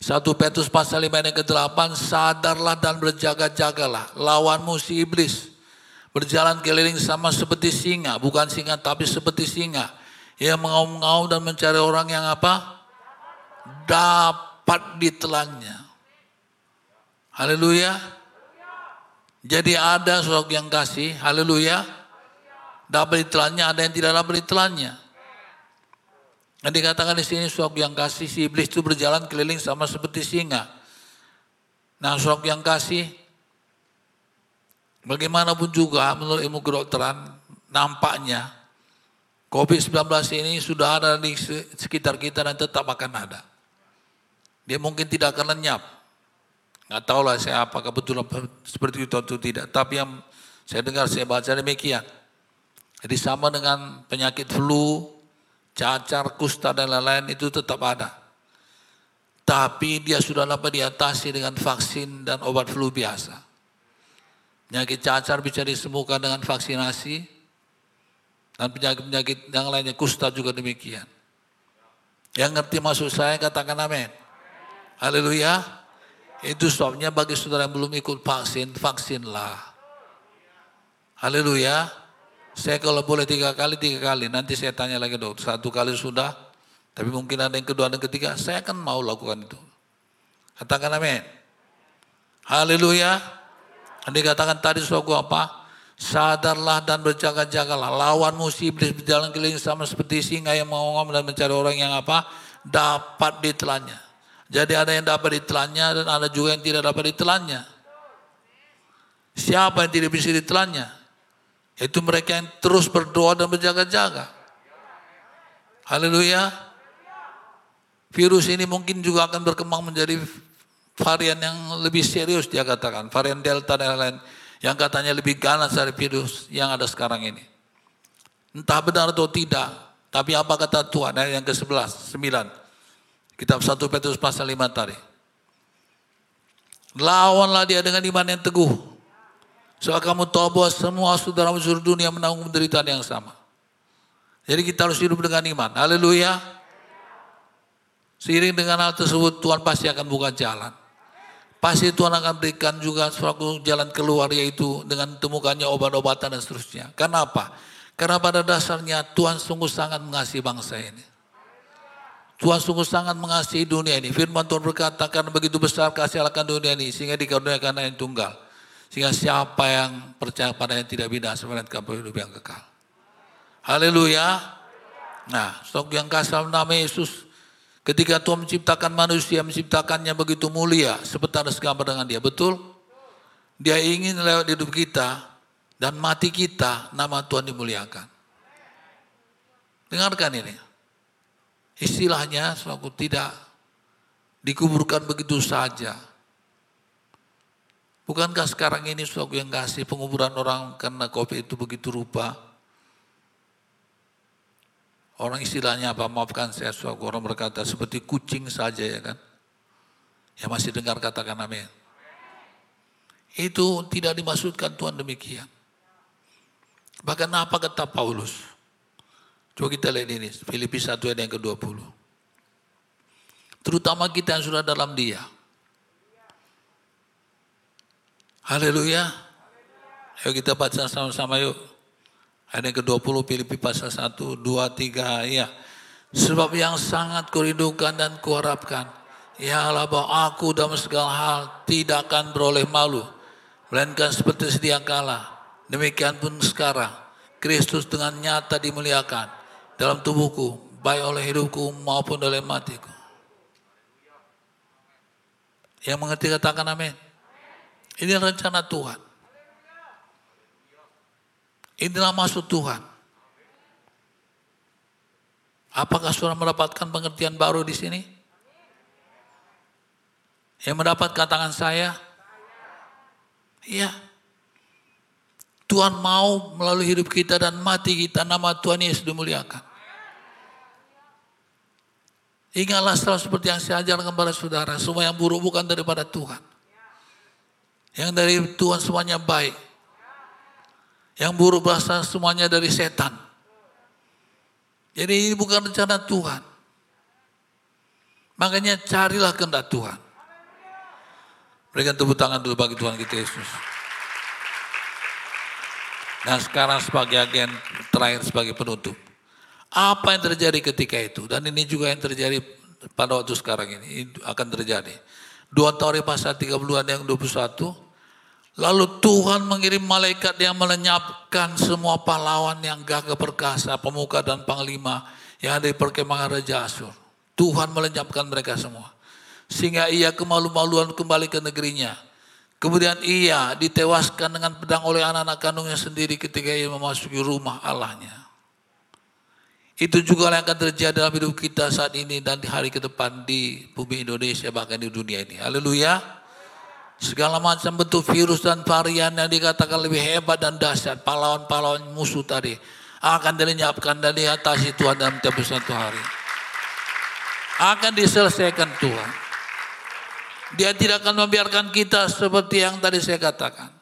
Satu Petrus pasal 5 yang ke-8. Sadarlah dan berjaga-jagalah. Lawanmu si iblis Berjalan keliling sama seperti singa, bukan singa tapi seperti singa. Yang mengaum-ngaum dan mencari orang yang apa? Dapat ditelannya. Haleluya. Jadi ada sosok yang kasih, haleluya. Dapat ditelannya, ada yang tidak dapat ditelannya. Dan dikatakan di sini sosok yang kasih si iblis itu berjalan keliling sama seperti singa. Nah sosok yang kasih Bagaimanapun juga menurut ilmu kedokteran nampaknya COVID-19 ini sudah ada di sekitar kita dan tetap akan ada. Dia mungkin tidak akan lenyap. Nggak tahu lah saya apakah betul seperti itu atau tidak. Tapi yang saya dengar, saya baca demikian. Jadi sama dengan penyakit flu, cacar, kusta dan lain-lain itu tetap ada. Tapi dia sudah dapat diatasi dengan vaksin dan obat flu biasa. Penyakit cacar bisa disembuhkan dengan vaksinasi. Dan penyakit-penyakit yang lainnya, kusta juga demikian. Yang ngerti maksud saya katakan amin. Haleluya. Itu sebabnya bagi saudara yang belum ikut vaksin, vaksinlah. Haleluya. Saya kalau boleh tiga kali, tiga kali. Nanti saya tanya lagi dok, satu kali sudah. Tapi mungkin ada yang kedua dan ketiga, saya akan mau lakukan itu. Katakan amin. Haleluya. Dikatakan tadi suatu apa? Sadarlah dan berjaga-jagalah. Lawan musuh iblis berjalan keliling sama seperti singa yang mengomong dan mencari orang yang apa? Dapat ditelannya. Jadi ada yang dapat ditelannya dan ada juga yang tidak dapat ditelannya. Siapa yang tidak bisa ditelannya? Itu mereka yang terus berdoa dan berjaga-jaga. Haleluya. Virus ini mungkin juga akan berkembang menjadi varian yang lebih serius dia katakan, varian Delta dan lain-lain yang katanya lebih ganas dari virus yang ada sekarang ini. Entah benar atau tidak, tapi apa kata Tuhan ayat yang ke-11, 9. Kitab 1 Petrus pasal 5 tadi. Lawanlah dia dengan iman yang teguh. Soal kamu bahwa semua saudara seluruh dunia menanggung penderitaan yang sama. Jadi kita harus hidup dengan iman. Haleluya. Seiring dengan hal tersebut Tuhan pasti akan buka jalan. Pasti Tuhan akan berikan juga suatu jalan keluar yaitu dengan temukannya obat-obatan dan seterusnya. Kenapa? Karena pada dasarnya Tuhan sungguh sangat mengasihi bangsa ini. Tuhan sungguh sangat mengasihi dunia ini. Firman Tuhan berkata karena begitu besar kasih akan dunia ini sehingga dikaruniakan yang tunggal. Sehingga siapa yang percaya pada yang tidak binasa melainkan hidup yang kekal. Haleluya. Nah, stok yang kasih nama Yesus Ketika Tuhan menciptakan manusia, menciptakannya begitu mulia, seperti ada segambar dengan dia. Betul? Dia ingin lewat hidup kita dan mati kita, nama Tuhan dimuliakan. Dengarkan ini. Istilahnya, suatu tidak dikuburkan begitu saja. Bukankah sekarang ini suatu yang kasih penguburan orang karena COVID itu begitu rupa? Orang istilahnya apa? Maafkan saya suatu orang berkata seperti kucing saja ya kan. Ya masih dengar katakan amin. Itu tidak dimaksudkan Tuhan demikian. Bahkan apa kata Paulus? Coba kita lihat ini, Filipi 1 ayat yang ke-20. Terutama kita yang sudah dalam dia. Haleluya. Ayo kita baca sama-sama yuk. Ayat yang ke-20 Filipi pasal 1, 2, 3, ya. Sebab yang sangat kurindukan dan kuharapkan, ya Allah bahwa aku dalam segala hal tidak akan beroleh malu, melainkan seperti sedia kala. Demikian pun sekarang, Kristus dengan nyata dimuliakan dalam tubuhku, baik oleh hidupku maupun oleh matiku. Yang mengerti katakan amin. Ini rencana Tuhan. Inilah maksud Tuhan. Apakah saudara mendapatkan pengertian baru di sini? Yang mendapat katakan saya? Iya. Tuhan mau melalui hidup kita dan mati kita nama Tuhan Yesus dimuliakan. Ingatlah setelah seperti yang saya ajarkan kepada saudara, semua yang buruk bukan daripada Tuhan. Yang dari Tuhan semuanya baik. Yang buruk berasal semuanya dari setan. Jadi ini bukan rencana Tuhan. Makanya carilah kehendak Tuhan. Berikan tepuk tangan dulu bagi Tuhan kita Yesus. Nah sekarang sebagai agen terakhir sebagai penutup. Apa yang terjadi ketika itu? Dan ini juga yang terjadi pada waktu sekarang ini akan terjadi. Dua Taurih pasal 30 yang 21. Lalu Tuhan mengirim malaikat yang melenyapkan semua pahlawan yang gagah perkasa, pemuka dan panglima yang ada di perkemahan Raja Asur. Tuhan melenyapkan mereka semua. Sehingga ia kemalu-maluan kembali ke negerinya. Kemudian ia ditewaskan dengan pedang oleh anak-anak kandungnya sendiri ketika ia memasuki rumah Allahnya. Itu juga yang akan terjadi dalam hidup kita saat ini dan di hari ke depan di bumi Indonesia bahkan di dunia ini. Haleluya. Segala macam bentuk virus dan varian yang dikatakan lebih hebat dan dahsyat. Pahlawan-pahlawan musuh tadi akan dilenyapkan dan diatasi Tuhan dalam tiap satu hari. Akan diselesaikan Tuhan. Dia tidak akan membiarkan kita seperti yang tadi saya katakan.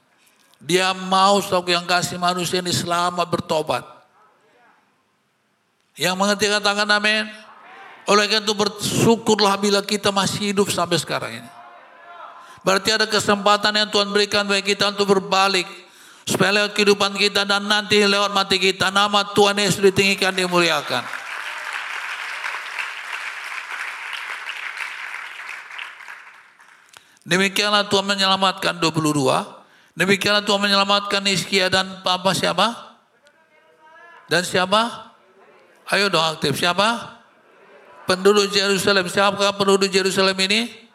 Dia mau stok yang kasih manusia ini selamat bertobat. Yang mengerti katakan amin. Oleh karena itu bersyukurlah bila kita masih hidup sampai sekarang ini. Berarti ada kesempatan yang Tuhan berikan bagi kita untuk berbalik. Supaya lewat kehidupan kita dan nanti lewat mati kita. Nama Tuhan Yesus ditinggikan, dimuliakan. Demikianlah Tuhan menyelamatkan 22. Demikianlah Tuhan menyelamatkan Iskia dan apa siapa? Dan siapa? Ayo dong aktif. Siapa? Penduduk Yerusalem. Siapa penduduk Yerusalem ini?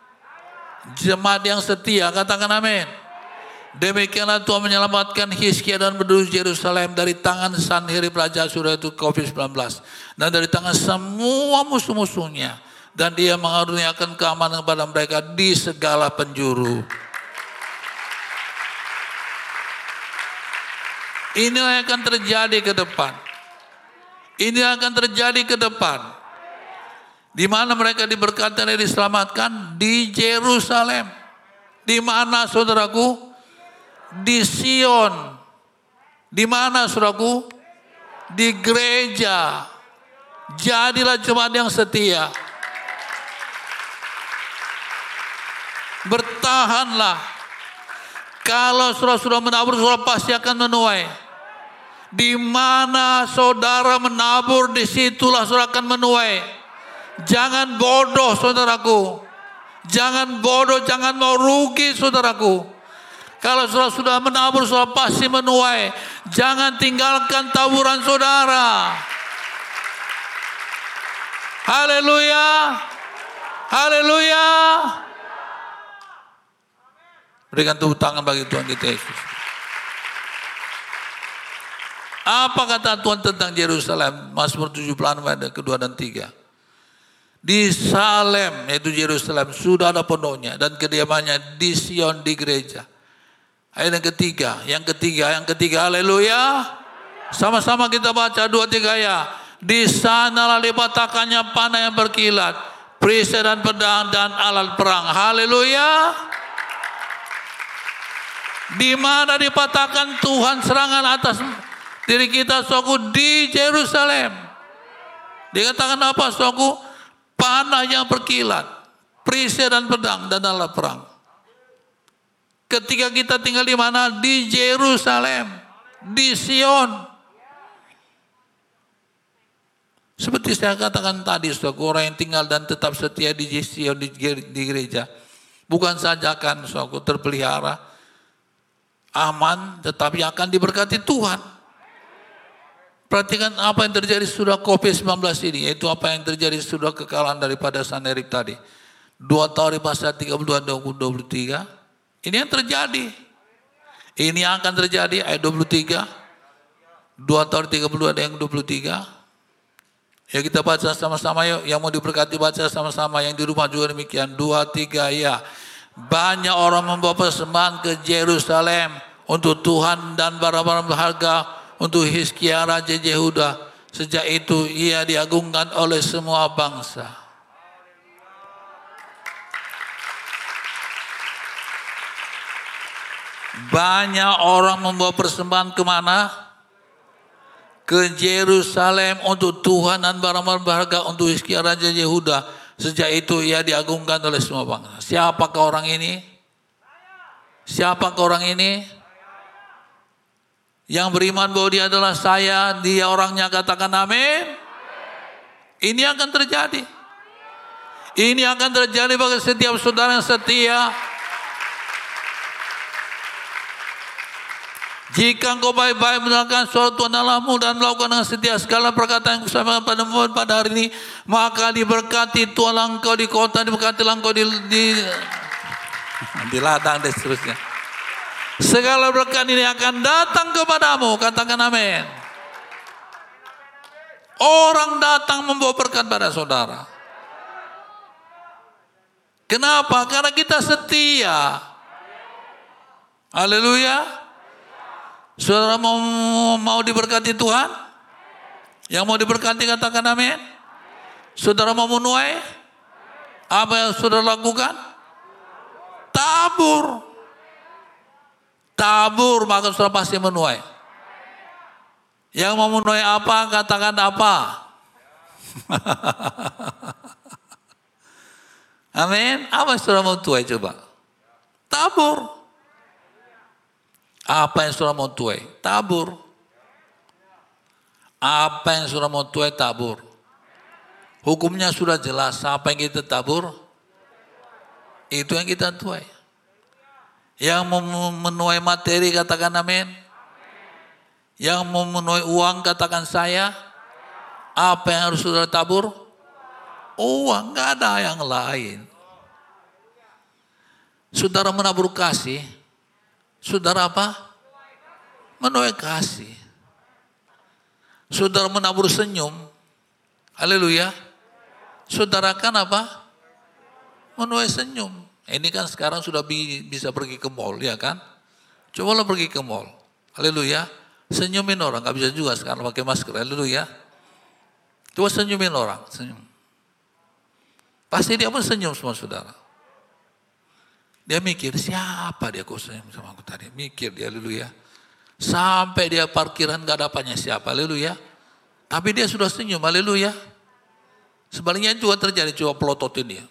jemaat yang setia, katakan amin. Demikianlah Tuhan menyelamatkan Hizkia dan penduduk Yerusalem dari tangan Sanherib Raja Surya itu COVID-19. Dan dari tangan semua musuh-musuhnya. Dan dia mengaruniakan keamanan kepada mereka di segala penjuru. Ini yang akan terjadi ke depan. Ini akan terjadi ke depan. Di mana mereka diberkati dan diselamatkan? Di Jerusalem. Di mana saudaraku? Di Sion. Di mana saudaraku? Di gereja. Jadilah jemaat yang setia. Bertahanlah. Kalau saudara sudah menabur, saudara pasti akan menuai. Di mana saudara menabur, di situlah saudara akan menuai. Jangan bodoh saudaraku. Jangan bodoh, jangan mau rugi saudaraku. Kalau saudara sudah menabur, saudara pasti menuai. Jangan tinggalkan taburan saudara. Haleluya. Haleluya. Berikan tepuk tangan bagi Tuhan kita Yesus. Apa kata Tuhan tentang Yerusalem? Mazmur 76 ayat kedua dan tiga. Di Salem, yaitu Yerusalem, sudah ada pondoknya dan kediamannya di Sion di gereja. Ayat yang ketiga, yang ketiga, yang ketiga, haleluya. Sama-sama kita baca dua tiga ya. Di sanalah dipatahkannya panah yang berkilat, perisai dan pedang dan alat perang. Haleluya. Di mana dipatahkan Tuhan serangan atas diri kita suku di Jerusalem. Dikatakan apa suku? Panah yang berkilat, perisai dan pedang dan alat perang. Ketika kita tinggal di mana? Di Jerusalem, di Sion. Seperti saya katakan tadi, suatu orang yang tinggal dan tetap setia di Sion di, gereja, bukan saja akan suatu terpelihara, aman, tetapi akan diberkati Tuhan. Perhatikan apa yang terjadi sudah COVID-19 ini, yaitu apa yang terjadi sudah kekalahan daripada Sanerik tadi. Dua tahun di pasal 32 23, ini yang terjadi. Ini yang akan terjadi ayat 23. Dua tahun 32 ada yang 23. Ya kita baca sama-sama yuk. Yang mau diberkati baca sama-sama. Yang di rumah juga demikian. Dua, tiga, ya. Banyak orang membawa persembahan ke Yerusalem untuk Tuhan dan barang-barang berharga untuk Hizkia Raja Yehuda. Sejak itu ia diagungkan oleh semua bangsa. Banyak orang membawa persembahan ke mana? ke Yerusalem untuk Tuhan dan barang-barang berharga untuk Hizkia Raja Yehuda. Sejak itu ia diagungkan oleh semua bangsa. Siapakah orang ini? Siapakah orang ini? Yang beriman bahwa dia adalah saya, dia orangnya katakan amin. Ini akan terjadi. Ini akan terjadi bagi setiap saudara yang setia Jika engkau baik-baik mendengarkan suara Tuhan Allahmu dan melakukan dengan setia segala perkataan yang kusampaikan pada pada hari ini, maka diberkati Tuhan engkau di kota, diberkati engkau di, di, di ladang dan seterusnya. Segala berkat ini akan datang kepadamu, katakan amin. Orang datang membawa berkat pada saudara. Kenapa? Karena kita setia. Haleluya. Saudara mau mau diberkati Tuhan? Yang mau diberkati katakan amin. Saudara mau menuai? Apa yang saudara lakukan? Tabur. Tabur maka saudara pasti menuai. Yang mau menuai apa katakan apa. amin. Apa yang saudara mau tuai coba? Tabur. Apa yang sudah mau tuai? Tabur. Apa yang sudah mau tuai? Tabur. Hukumnya sudah jelas. Apa yang kita tabur? Itu yang kita tuai. Yang menuai materi katakan amin. Yang mau menuai uang katakan saya. Apa yang harus sudah tabur? Uang, nggak ada yang lain. Saudara menabur kasih, Saudara apa? Menuai kasih. Saudara menabur senyum. Haleluya. Saudara kan apa? Menuai senyum. Ini kan sekarang sudah bisa pergi ke mall ya kan? Cobalah pergi ke mall. Haleluya. Senyumin orang. Gak bisa juga sekarang pakai masker. Haleluya. Coba senyumin orang. Senyum. Pasti dia pun senyum semua saudara. Dia mikir, siapa dia kok sama aku tadi? Mikir dia, ya. Sampai dia parkiran gak dapatnya siapa, ya. Tapi dia sudah senyum, ya. Sebaliknya juga terjadi, coba pelototin dia.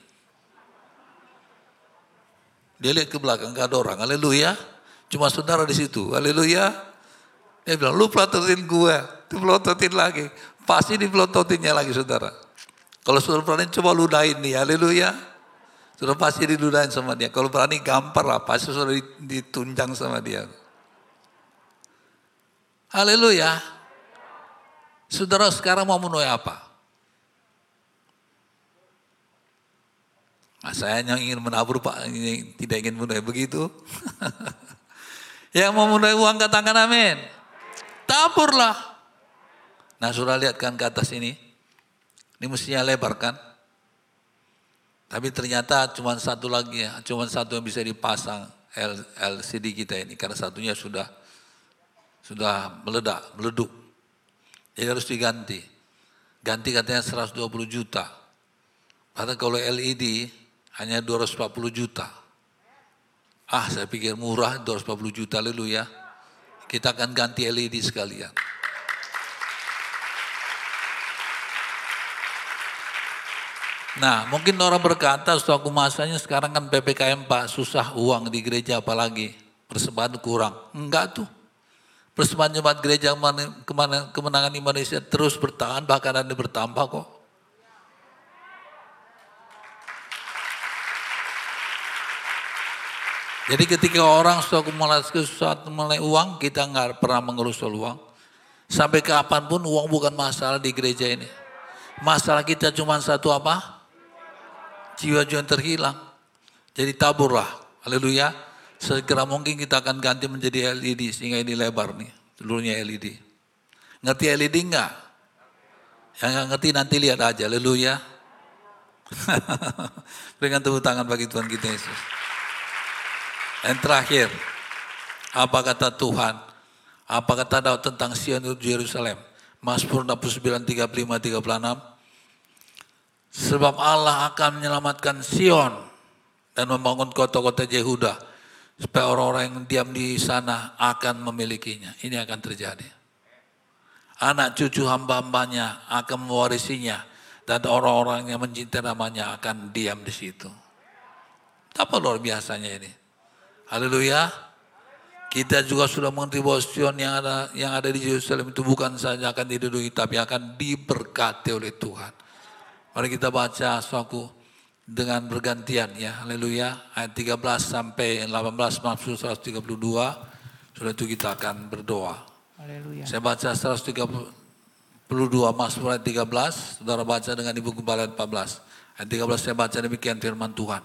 Dia lihat ke belakang, gak ada orang, ya. Cuma saudara di situ, ya. Dia bilang, lu pelototin gue, itu pelototin lagi. Pasti di pelototinnya lagi saudara. Kalau saudara berani coba ludahin nih, ya. Sudah pasti diludahin sama dia. Kalau berani gampar lah, pasti sudah ditunjang sama dia. Haleluya. Saudara sekarang mau menuai apa? Saya yang ingin menabur Pak, tidak ingin menuai begitu. yang mau menuai uang katakan amin. Taburlah. Nah sudah lihat kan ke atas ini. Ini mestinya lebar kan? Tapi ternyata cuma satu lagi ya, cuma satu yang bisa dipasang LCD kita ini karena satunya sudah sudah meledak, meleduk. Jadi harus diganti. Ganti katanya 120 juta. Padahal kalau LED hanya 240 juta. Ah, saya pikir murah 240 juta lalu ya. Kita akan ganti LED sekalian. Nah, mungkin orang berkata, suatu masanya sekarang kan PPKM Pak, susah uang di gereja apalagi. Persembahan kurang. Enggak tuh. Persembahan jemaat gereja kemenangan Indonesia terus bertahan, bahkan ada bertambah kok. Jadi ketika orang suatu mulai sesuatu mulai uang, kita nggak pernah mengurus soal uang. Sampai kapan pun uang bukan masalah di gereja ini. Masalah kita cuma satu apa? jiwa-jiwa yang terhilang. Jadi taburlah, haleluya. Segera mungkin kita akan ganti menjadi LED sehingga ini lebar nih, seluruhnya LED. Ngerti LED enggak? Yang enggak ngerti nanti lihat aja, haleluya. Berikan tepuk tangan bagi Tuhan kita Yesus. Dan terakhir, apa kata Tuhan? Apa kata Daud tentang Sion Yerusalem? Mazmur 69, 35, 36. Sebab Allah akan menyelamatkan Sion dan membangun kota-kota Yehuda supaya orang-orang yang diam di sana akan memilikinya. Ini akan terjadi. Anak cucu hamba-hambanya akan mewarisinya dan orang-orang yang mencintai namanya akan diam di situ. Apa luar biasanya ini? Haleluya. Kita juga sudah mengerti bahwa Sion yang ada yang ada di Yerusalem itu bukan saja akan diduduki tapi akan diberkati oleh Tuhan. Mari kita baca suatu dengan bergantian ya. Haleluya. Ayat 13 sampai 18 Mazmur 132. Sudah itu kita akan berdoa. Haleluya. Saya baca 132 Mazmur ayat 13. Saudara baca dengan Ibu Gembala 14. Ayat 13 saya baca demikian firman Tuhan.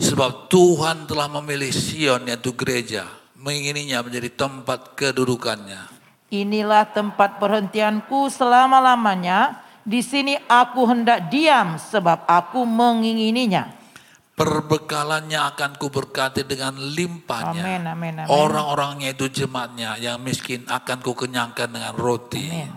Sebab Tuhan telah memilih Sion yaitu gereja. Mengingininya menjadi tempat kedudukannya. Inilah tempat perhentianku selama-lamanya di sini aku hendak diam sebab aku mengingininya. Perbekalannya akan kuberkati dengan limpahnya. Amin, amin, amin. Orang-orangnya itu jemaatnya yang miskin akan kukenyangkan dengan roti. Amin.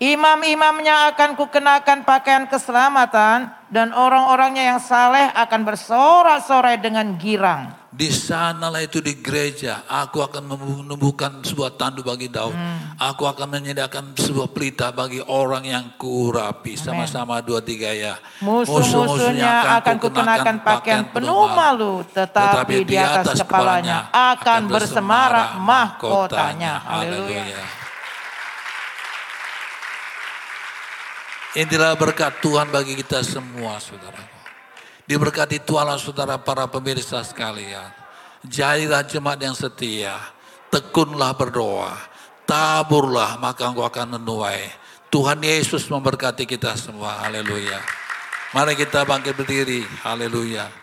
Imam-imamnya akan kukenakan pakaian keselamatan dan orang-orangnya yang saleh akan bersorak-sorai dengan girang. Di sanalah itu di gereja, aku akan menumbuhkan sebuah tandu bagi Daud. Hmm. Aku akan menyediakan sebuah pelita bagi orang yang kurapi. Sama-sama dua tiga ya. Musuh-musuhnya akan kukenakan pakaian penuh malu, tetapi, tetapi di atas kepalanya akan bersemarak mahkotanya. Haleluya. Inilah berkat Tuhan bagi kita semua, saudara. Diberkati Tuhan saudara para pemirsa sekalian. Jadilah jemaat yang setia. Tekunlah berdoa. Taburlah maka engkau akan menuai. Tuhan Yesus memberkati kita semua. Haleluya. Mari kita bangkit berdiri. Haleluya.